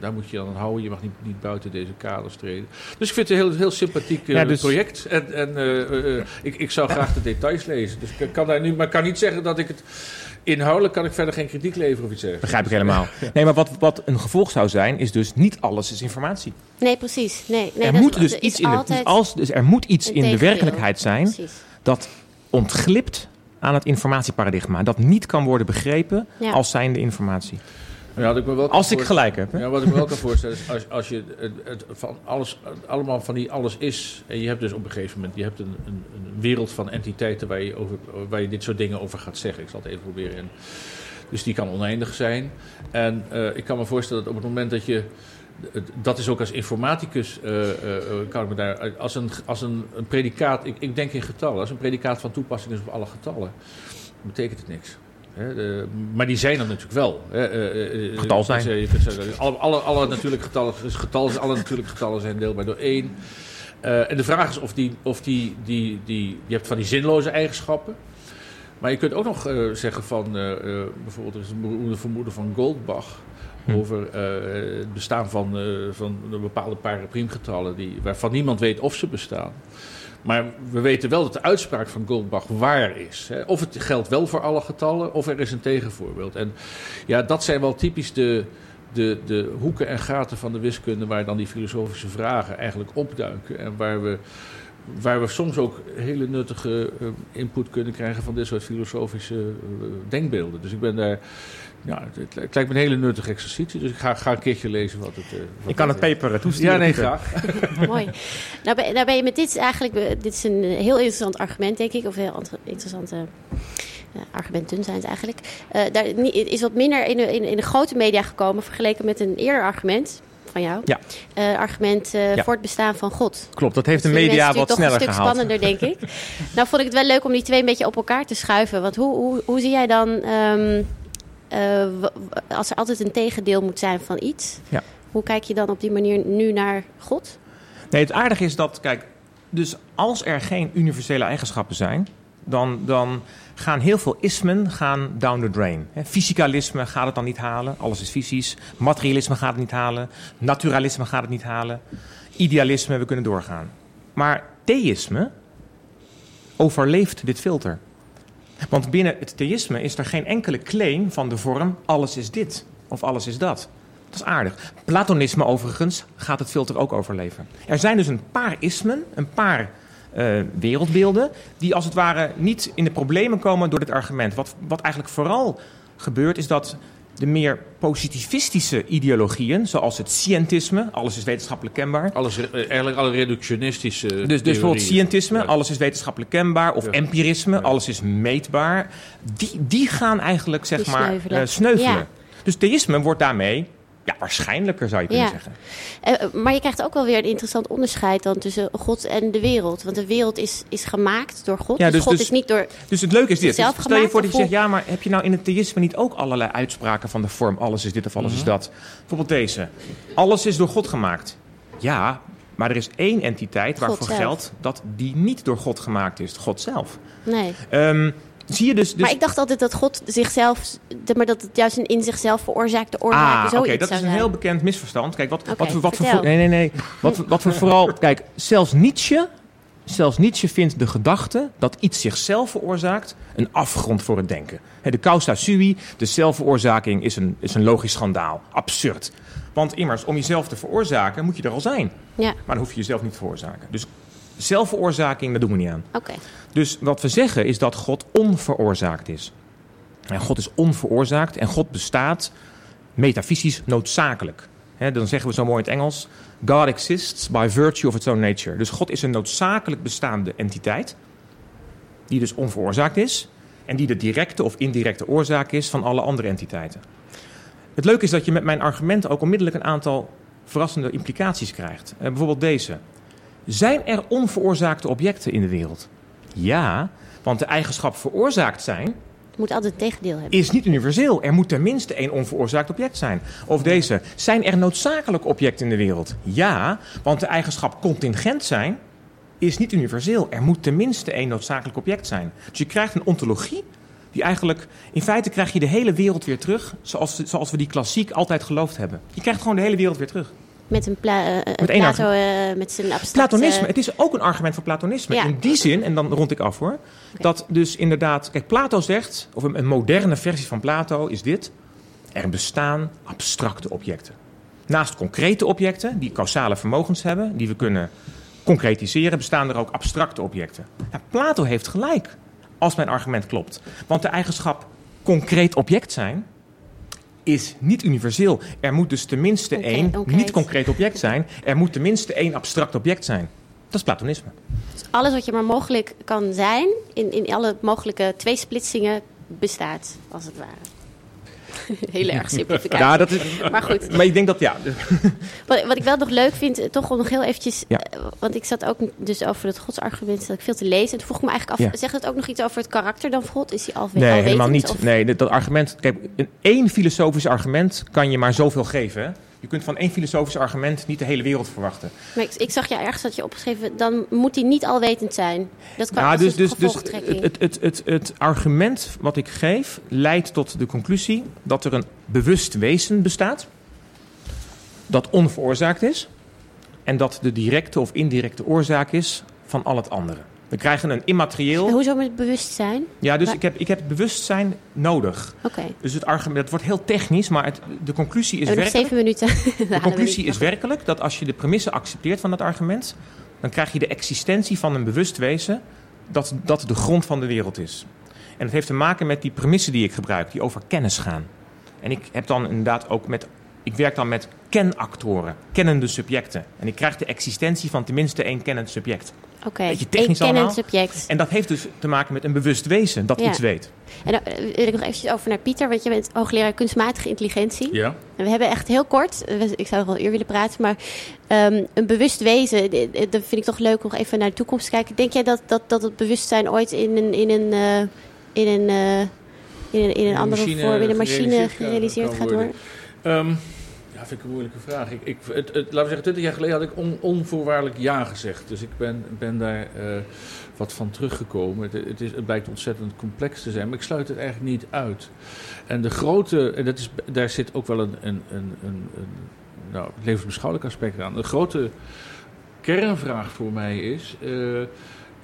daar moet je aan houden, je mag niet, niet buiten deze kaders treden. Dus ik vind het een heel, heel sympathiek eh, Ja, dus- project. En, en ik, ik zou graag de details lezen. Dus ik kan daar nu, maar ik kan niet zeggen dat ik het. Inhoudelijk kan ik verder geen kritiek leveren of iets dergelijks. Begrijp ik helemaal. <laughs> Nee, maar wat, wat een gevolg zou zijn, is dus niet alles is informatie. Nee, precies. Nee, nee, er dat moet is- dus iets in de, altijd dus als, dus er moet iets in de werkelijkheid zijn Precies. dat ontglipt aan het informatieparadigma. Dat niet kan worden begrepen Ja. als zijnde informatie. Ja, ik me wel Als ik gelijk heb. Hè? Ja, wat ik me wel kan voorstellen is als, als je het, het van alles, allemaal van die alles is. En je hebt dus op een gegeven moment je hebt een, een, een wereld van entiteiten waar je, over, waar je dit soort dingen over gaat zeggen. Ik zal het even proberen. En, dus die kan oneindig zijn. En eh, ik kan me voorstellen dat op het moment dat je. Dat is ook als informaticus, eh, eh, kan ik me daar. Als een, als een, een predicaat, ik, ik denk in getallen. Als een predicaat van toepassing is op alle getallen, betekent het niks. De- maar die zijn er natuurlijk wel. Eh, eh, Getal zijn. je kunt zeggen- je kunt zeggen, alle, alle, alle natuurlijke getallen, dus getallen, alle natuurlijke getallen zijn deelbaar door één. Eh, en de vraag is of die, of die, die, die, je hebt van die zinloze eigenschappen. Maar je kunt ook nog eh, zeggen van, eh, eh, bijvoorbeeld, er is een beroemde vermoeden van Goldbach. Over eh, het bestaan van, eh, van bepaalde parapriemgetallen die, waarvan niemand weet of ze bestaan. Maar we weten wel dat de uitspraak van Goldbach waar is. Hè. Of het geldt wel voor alle getallen, of er is een tegenvoorbeeld. En ja, dat zijn wel typisch de, de, de hoeken en gaten van de wiskunde... waar dan die filosofische vragen eigenlijk opduiken. En waar we, waar we soms ook hele nuttige eh, input kunnen krijgen... van dit soort filosofische eh, denkbeelden. Dus ik ben daar... Ja, het, het lijkt me een hele nuttige exercitie. Dus ik ga, ga een keertje lezen wat het... eh, wat Ik kan het is. paper toesturen. Ja, nee, graag. <laughs> Mooi. Nou ben, nou ben je met dit eigenlijk, dit is een heel interessant argument, denk ik, of heel ant- interessante eh, argumenten zijn het eigenlijk. Eh, daar is wat minder in de, in, in de grote media gekomen vergeleken met een eerder argument. Van jou. Ja. Eh, argument Ja. voor het bestaan van God. Klopt, dat heeft de media wat sneller toch een gehaald. stuk spannender, denk ik. <laughs> nou vond ik het wel leuk om die twee een beetje op elkaar te schuiven. Want hoe, hoe, hoe zie jij dan, ehm, eh, als er altijd een tegendeel moet zijn van iets... Ja. hoe kijk je dan op die manier nu naar God? Nee, het aardige is dat, kijk, dus als er geen universele eigenschappen zijn, dan, dan gaan heel veel ismen gaan down the drain. Fysicalisme gaat het dan niet halen, alles is fysisch. Materialisme gaat het niet halen. Naturalisme gaat het niet halen. Idealisme, we kunnen doorgaan. Maar theïsme overleeft dit filter. Want binnen het theïsme is er geen enkele claim van de vorm alles is dit of alles is dat. Dat is aardig. Platonisme overigens gaat het filter ook overleven. Er zijn dus een paar ismen, een paar eh, wereldbeelden... die als het ware niet in de problemen komen door dit argument. Wat, wat eigenlijk vooral gebeurt is dat de meer positivistische ideologieën... zoals het scientisme, alles is wetenschappelijk kenbaar... Alles, eh, eigenlijk alle reductionistische. Dus, dus bijvoorbeeld scientisme, Ja. alles is wetenschappelijk kenbaar. Of Ja. empirisme, Ja. alles is meetbaar. Die, die gaan eigenlijk zeg Die maar sneuvelen. eh, sneuvelen. Ja. Dus theïsme wordt daarmee ja, waarschijnlijker, zou je kunnen Ja. zeggen. Eh, maar je krijgt ook wel weer een interessant onderscheid dan tussen God en de wereld. Want de wereld is, is gemaakt door God. Ja, dus, dus- God dus- is niet door... Dus het leuke is dit. Zelf Dus stel je voor dat je zegt, ja, maar heb je nou in het theïsme niet ook allerlei uitspraken van de vorm alles is dit of alles is Mhm. dat? Bijvoorbeeld deze. Alles is door God gemaakt. Ja, maar er is één entiteit God waarvoor zelf. geldt dat die niet door God gemaakt is. God zelf. Nee. Ehm, zie je dus... dus maar ik dacht altijd dat God zichzelf... Maar dat het juist een in zichzelf veroorzaakte oorzaak Ah, oké, zoiets dat is een zijn. heel bekend misverstand. Kijk, wat, wat, we- wat we nee, nee, nee. Wat, <laughs> wat we vooral, kijk, zelfs Nietzsche, zelfs Nietzsche vindt de gedachte dat iets zichzelf veroorzaakt een afgrond voor het denken. De causa sui, de zelfveroorzaking, is een, is een logisch schandaal. Absurd. Want immers, om jezelf te veroorzaken, moet je er al zijn. Ja, Maar dan hoef je jezelf niet te veroorzaken. Dus zelfveroorzaking, dat doen we niet aan. oké. Dus wat we zeggen is dat God onveroorzaakt is. En God is onveroorzaakt en God bestaat metafysisch noodzakelijk. Dan zeggen we zo mooi in het Engels: God exists by virtue of its own nature. Dus God is een noodzakelijk bestaande entiteit, die dus onveroorzaakt is en die de directe of indirecte oorzaak is van alle andere entiteiten. Het leuke is dat je met mijn argumenten ook onmiddellijk een aantal verrassende implicaties krijgt. Eh, bijvoorbeeld deze. Zijn er onveroorzaakte objecten in de wereld? Ja, want de eigenschap veroorzaakt zijn Het moet altijd het tegendeel hebben. is niet universeel. Er moet tenminste één onveroorzaakt object zijn. Of deze. Zijn er noodzakelijke objecten in de wereld? Ja, want de eigenschap contingent zijn is niet universeel. Er moet tenminste één noodzakelijk object zijn. Dus je krijgt een ontologie die eigenlijk... In feite krijg je de hele wereld weer terug zoals, zoals we die klassiek altijd geloofd hebben. Je krijgt gewoon de hele wereld weer terug. Met een pla eh, Met één Plato eh, met zijn abstracte... Platonisme, het is ook een argument voor Platonisme. Ja. In die zin, en dan rond ik af hoor, dat dus inderdaad, kijk, Plato zegt, of een, een moderne versie van Plato is dit: er bestaan abstracte objecten. Naast concrete objecten die causale vermogens hebben, die we kunnen concretiseren, bestaan er ook abstracte objecten. Ja, Plato heeft gelijk, als mijn argument klopt. Want de eigenschap concreet object zijn is niet universeel. Er moet dus tenminste één niet concreet object zijn. Er moet tenminste één abstract object zijn. Dat is Platonisme. Dus alles wat je maar mogelijk kan zijn... in, in alle mogelijke tweesplitsingen bestaat, als het ware. <laughs> Heel erg simplificatie. Ja, dat is, Maar goed, maar ik denk dat ja. wat, wat ik wel nog leuk vind, eh, toch om nog heel eventjes... Ja. eh, want ik zat ook dus over het godsargument dat ik veel te lezen. En toen vroeg ik me eigenlijk af, Ja. zegt het ook nog iets over het karakter dan van God? Is hij al Nee, helemaal niet. Of, Nee, dat, dat argument. Kijk, een één filosofisch argument kan je maar zoveel geven. Je kunt van één filosofisch argument niet de hele wereld verwachten. Maar ik, ik zag ja ergens dat je opgeschreven, dan moet hij niet alwetend zijn. Dat kan Ja, als dus, dus, dus het, het, het, het, het argument wat ik geef leidt tot de conclusie dat er een bewust wezen bestaat. Dat onveroorzaakt is. En dat de directe of indirecte oorzaak is van al het andere. We krijgen een immaterieel. En hoezo met bewustzijn? Ja, dus Maar- ik heb, ik heb bewustzijn nodig. Oké. Dus het argument, het wordt heel technisch, maar het, de conclusie is We hebben nog werkelijk. zeven minuten. <laughs> De conclusie is werkelijk dat als je de premisse accepteert van dat argument, dan krijg je de existentie van een bewust wezen dat, dat de grond van de wereld is. En het heeft te maken met die premissen die ik gebruik, die over kennis gaan. En ik heb dan inderdaad ook met. Ik werk dan met kenactoren, kennende subjecten. En ik krijg de existentie van tenminste één kennend subject. Oké, Beetje een technisch kennend allemaal. subject. En dat heeft dus te maken met een bewust wezen dat Ja. iets weet. En dan eh, wil ik nog eventjes over naar Pieter, want je bent hoogleraar kunstmatige intelligentie. Ja. En we hebben echt heel kort, eh, ik zou nog wel een uur willen praten, maar ehm, een bewust wezen, eh, dat vind ik toch leuk om nog even naar de toekomst te kijken. Denk jij dat, dat, dat het bewustzijn ooit in een, in een, eh, in een, eh, in een, in een andere vorm, in een machine gerealiseerd gaat worden? Ehm, ja, vind ik een moeilijke vraag. Ik, ik, het, het, laten we zeggen, twintig jaar geleden had ik on- onvoorwaardelijk ja gezegd. Dus ik ben, ben daar eh, wat van teruggekomen. Het, het, is, het blijkt ontzettend complex te zijn, maar ik sluit het eigenlijk niet uit. En de grote, en dat is, daar zit ook wel een, een, een, een, een nou, levensbeschouwelijk aspect aan. De grote kernvraag voor mij is... eh,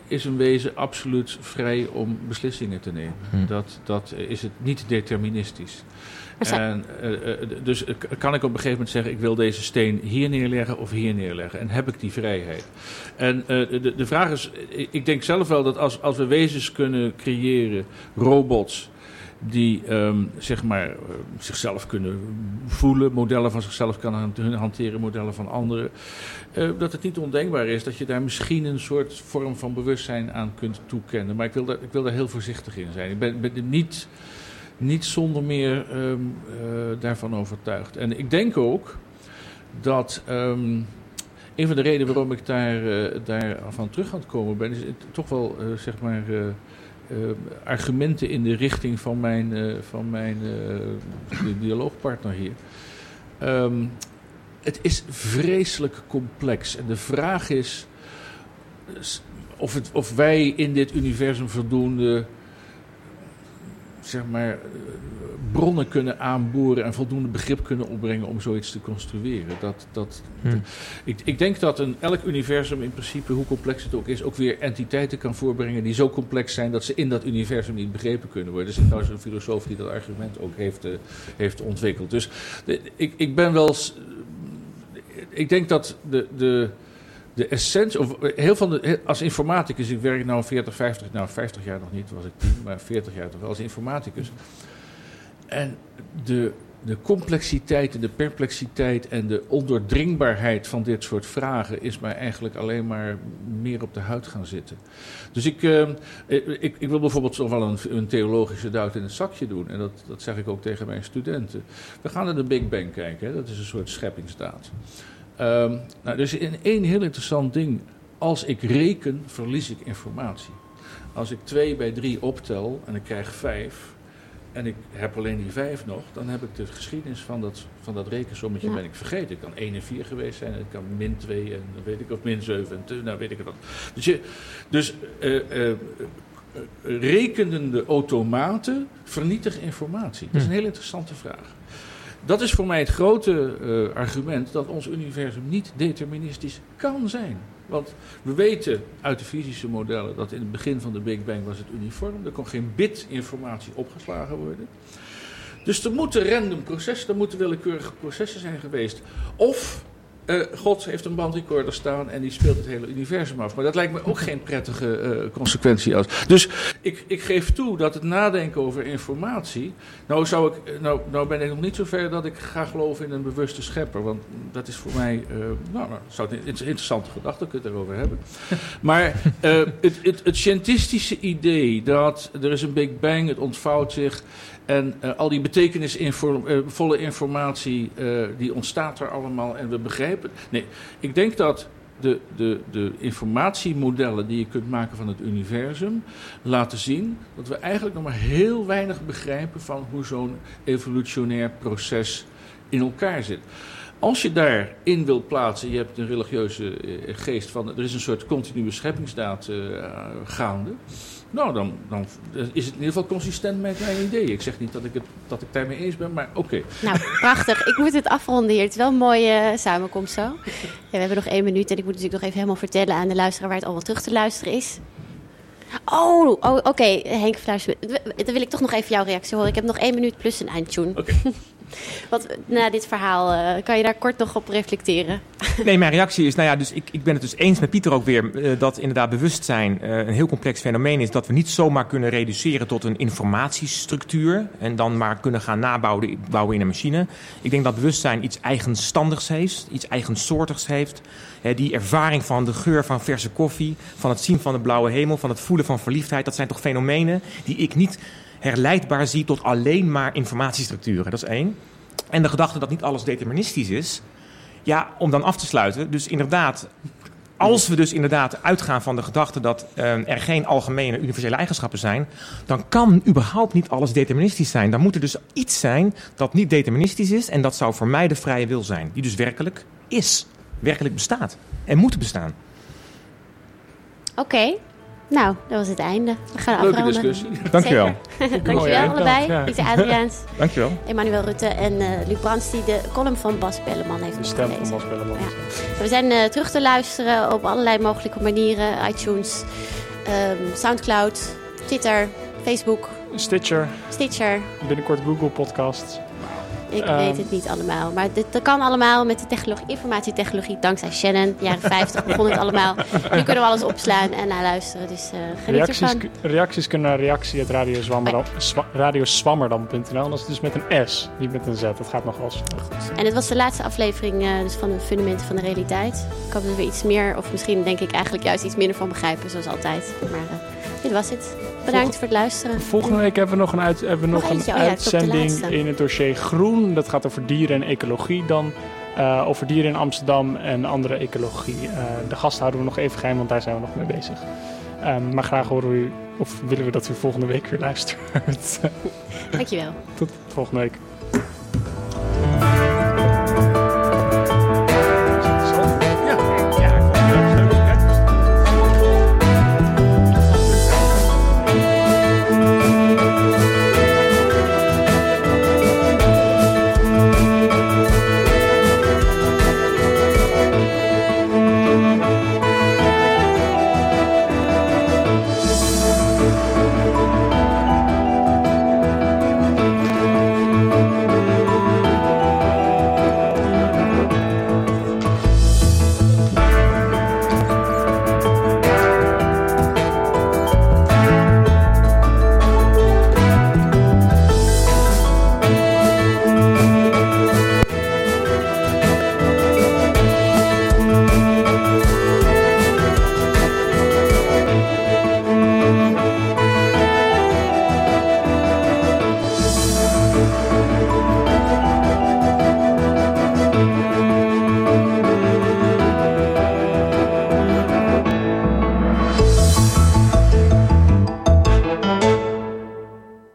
is een wezen absoluut vrij om beslissingen te nemen? Hm. Dat, dat is het niet deterministisch. En, eh, eh, dus eh, kan ik op een gegeven moment zeggen: ik wil deze steen hier neerleggen of hier neerleggen? En heb ik die vrijheid? En de, de vraag is: ik- denk zelf wel dat als, als we wezens kunnen creëren, robots. Die ehm, zeg maar, zichzelf kunnen voelen, modellen van zichzelf kan han- hanteren, modellen van anderen. dat het niet ondenkbaar is dat je daar misschien een soort vorm van bewustzijn aan kunt toekennen. Maar ik wil daar, ik wil daar heel voorzichtig in zijn. Ik ben, ben niet niet zonder meer ehm, eh, daarvan overtuigd. En ik denk ook dat ehm, een van de redenen waarom ik daar, eh, daar van terug aan het komen ben, is toch wel eh, zeg maar. eh, eh, argumenten in de richting van mijn, eh, van mijn eh, di- dialoogpartner hier. Ehm, het is vreselijk complex. En de vraag is eh, of, het, of wij in dit universum voldoende zeg maar, eh, bronnen kunnen aanboren en voldoende begrip kunnen opbrengen om zoiets te construeren. Dat, dat, Hm. ik, ik denk dat een, elk universum in principe, hoe complex het ook is, ook weer entiteiten kan voorbrengen die zo complex zijn dat ze in dat universum niet begrepen kunnen worden. Er zit trouwens een filosoof die dat argument ook heeft, eh, heeft ontwikkeld. Dus de- ik, ik ben wel. Ik denk dat de. de de essentie, of heel van de, als informaticus, ik werk nu 40, 50, nou 50 jaar nog niet, was ik 10, maar 40 jaar toch wel als informaticus. En de, de complexiteit en de perplexiteit en de ondoordringbaarheid van dit soort vragen is mij eigenlijk alleen maar meer op de huid gaan zitten. Dus ik, eh, ik, ik wil bijvoorbeeld zo wel een, een theologische duit in het zakje doen. En dat, dat zeg ik ook tegen mijn studenten. We gaan naar de Big Bang kijken, hè? dat is een soort scheppingsdaad. Ehm, nou, dus in één heel interessant ding. Als ik reken, verlies ik informatie. Als ik 2 bij 3 optel en ik krijg 5 en ik heb alleen die 5 nog, dan heb ik de geschiedenis van dat, van dat rekensommetje Ja. ben ik vergeten. Het kan 1 en 4 geweest zijn, het kan min 2 en dan weet ik of min 7 en nou weet ik het wat. Dus, je, dus eh, eh, eh, rekenende automaten vernietigen informatie. Dat is een heel interessante vraag. Dat is voor mij het grote eh, argument dat ons universum niet deterministisch kan zijn. Want we weten uit de fysische modellen dat in het begin van de Big Bang was het uniform. Er kon geen bit informatie opgeslagen worden. Dus er moeten random processen, er moeten willekeurige processen zijn geweest. Of eh, God heeft een bandrecorder staan en die speelt het hele universum af. Maar dat lijkt me ook geen prettige eh, consequentie als. Dus ik, ik geef toe dat het nadenken over informatie. Nou, zou ik, nou, nou ben ik nog niet zo ver dat ik ga geloven in een bewuste schepper. Want dat is voor mij. eh, nou, nou, zou het een inter- interessante gedachte kunnen het erover hebben. <laughs> Maar eh, het, het, het scientistische idee dat er is een Big Bang, het ontvouwt zich. En eh, al die betekenisvolle informatie, eh, die ontstaat er allemaal en we begrijpen. Nee, ik denk dat de, de, de informatiemodellen die je kunt maken van het universum laten zien dat we eigenlijk nog maar heel weinig begrijpen van hoe zo'n evolutionair proces in elkaar zit. Als je daarin wilt plaatsen, je hebt een religieuze eh, geest van er is een soort continue scheppingsdaad eh, gaande. Nou, dan, dan is het in ieder geval consistent met mijn idee. Ik zeg niet dat ik het dat ik daarmee eens ben, maar oké. Nou, prachtig. Ik moet het afronden hier. Het is wel een mooie samenkomst zo. Ja, we hebben nog één minuut en ik moet natuurlijk nog even helemaal vertellen aan de luisteraar waar het allemaal terug te luisteren is. Oh, oh oké. Henk. Dan wil ik toch nog even jouw reactie horen. Ik heb nog één minuut plus een eindtune. Oké. Wat, na dit verhaal, eh, kan je daar kort nog op reflecteren? Nee, mijn reactie is, nou ja, dus ik, ik ben het dus eens met Pieter ook weer... eh, dat inderdaad bewustzijn eh, een heel complex fenomeen is... dat we niet zomaar kunnen reduceren tot een informatiestructuur... en dan maar kunnen gaan nabouwen bouwen in een machine. Ik denk dat bewustzijn iets eigenstandigs heeft, iets eigensoortigs heeft. Die ervaring van de geur van verse koffie... van het zien van de blauwe hemel, van het voelen van verliefdheid... dat zijn toch fenomenen die ik niet herleidbaar zie tot alleen maar informatiestructuren. Dat is één. En de gedachte dat niet alles deterministisch is... Ja, om dan af te sluiten. Dus inderdaad, als we dus inderdaad uitgaan van de gedachte dat eh, er geen algemene universele eigenschappen zijn, dan kan überhaupt niet alles deterministisch zijn. Dan moet er dus iets zijn dat niet deterministisch is en dat zou voor mij de vrije wil zijn, die dus werkelijk is, werkelijk bestaat en moet bestaan. Oké, nou, dat was het einde. We gaan Leuke afronden. discussie. Dankjewel. <laughs> Dankjewel allebei. ja. Pieter Adriaans, <laughs> Dankjewel. Emmanuel Rutte en eh Luc Brands die de column van Bas Belleman heeft De stem van gelezen. Bas Bellemans. Ja. We zijn eh, terug te luisteren op allerlei mogelijke manieren. iTunes, ehm, Soundcloud, Twitter, Facebook, Stitcher, Stitcher. binnenkort Google Podcast. Ik Ehm. weet het niet allemaal. Maar dit, dat kan allemaal met de technologie, informatietechnologie. Dankzij Shannon. Jaren 50 begon het allemaal. Nu kunnen we alles opslaan en naluisteren. Dus eh geniet Reacties, ervan. reacties kunnen naar reactie.radioswammerdam- radioswammerdam.nl. En dat is dus met een S, niet met een Z. Dat gaat nog eens. En dit was de laatste aflevering eh, dus van de fundamenten van de realiteit. Ik hoop dat we iets meer, of misschien denk ik eigenlijk juist iets minder van begrijpen, zoals altijd. Maar eh, dit was het. Bedankt voor het luisteren. Volgende week hebben we nog een, uit, hebben we Nog nog een oh uitzending in het dossier Groen. Dat gaat over dieren en ecologie dan. Eh, over dieren in Amsterdam en andere ecologie. Eh, de gast houden we nog even geheim, want daar zijn we nog mee bezig. Ehm, maar graag horen we u, of willen we dat u volgende week weer luistert. Dankjewel. <laughs> Tot volgende week.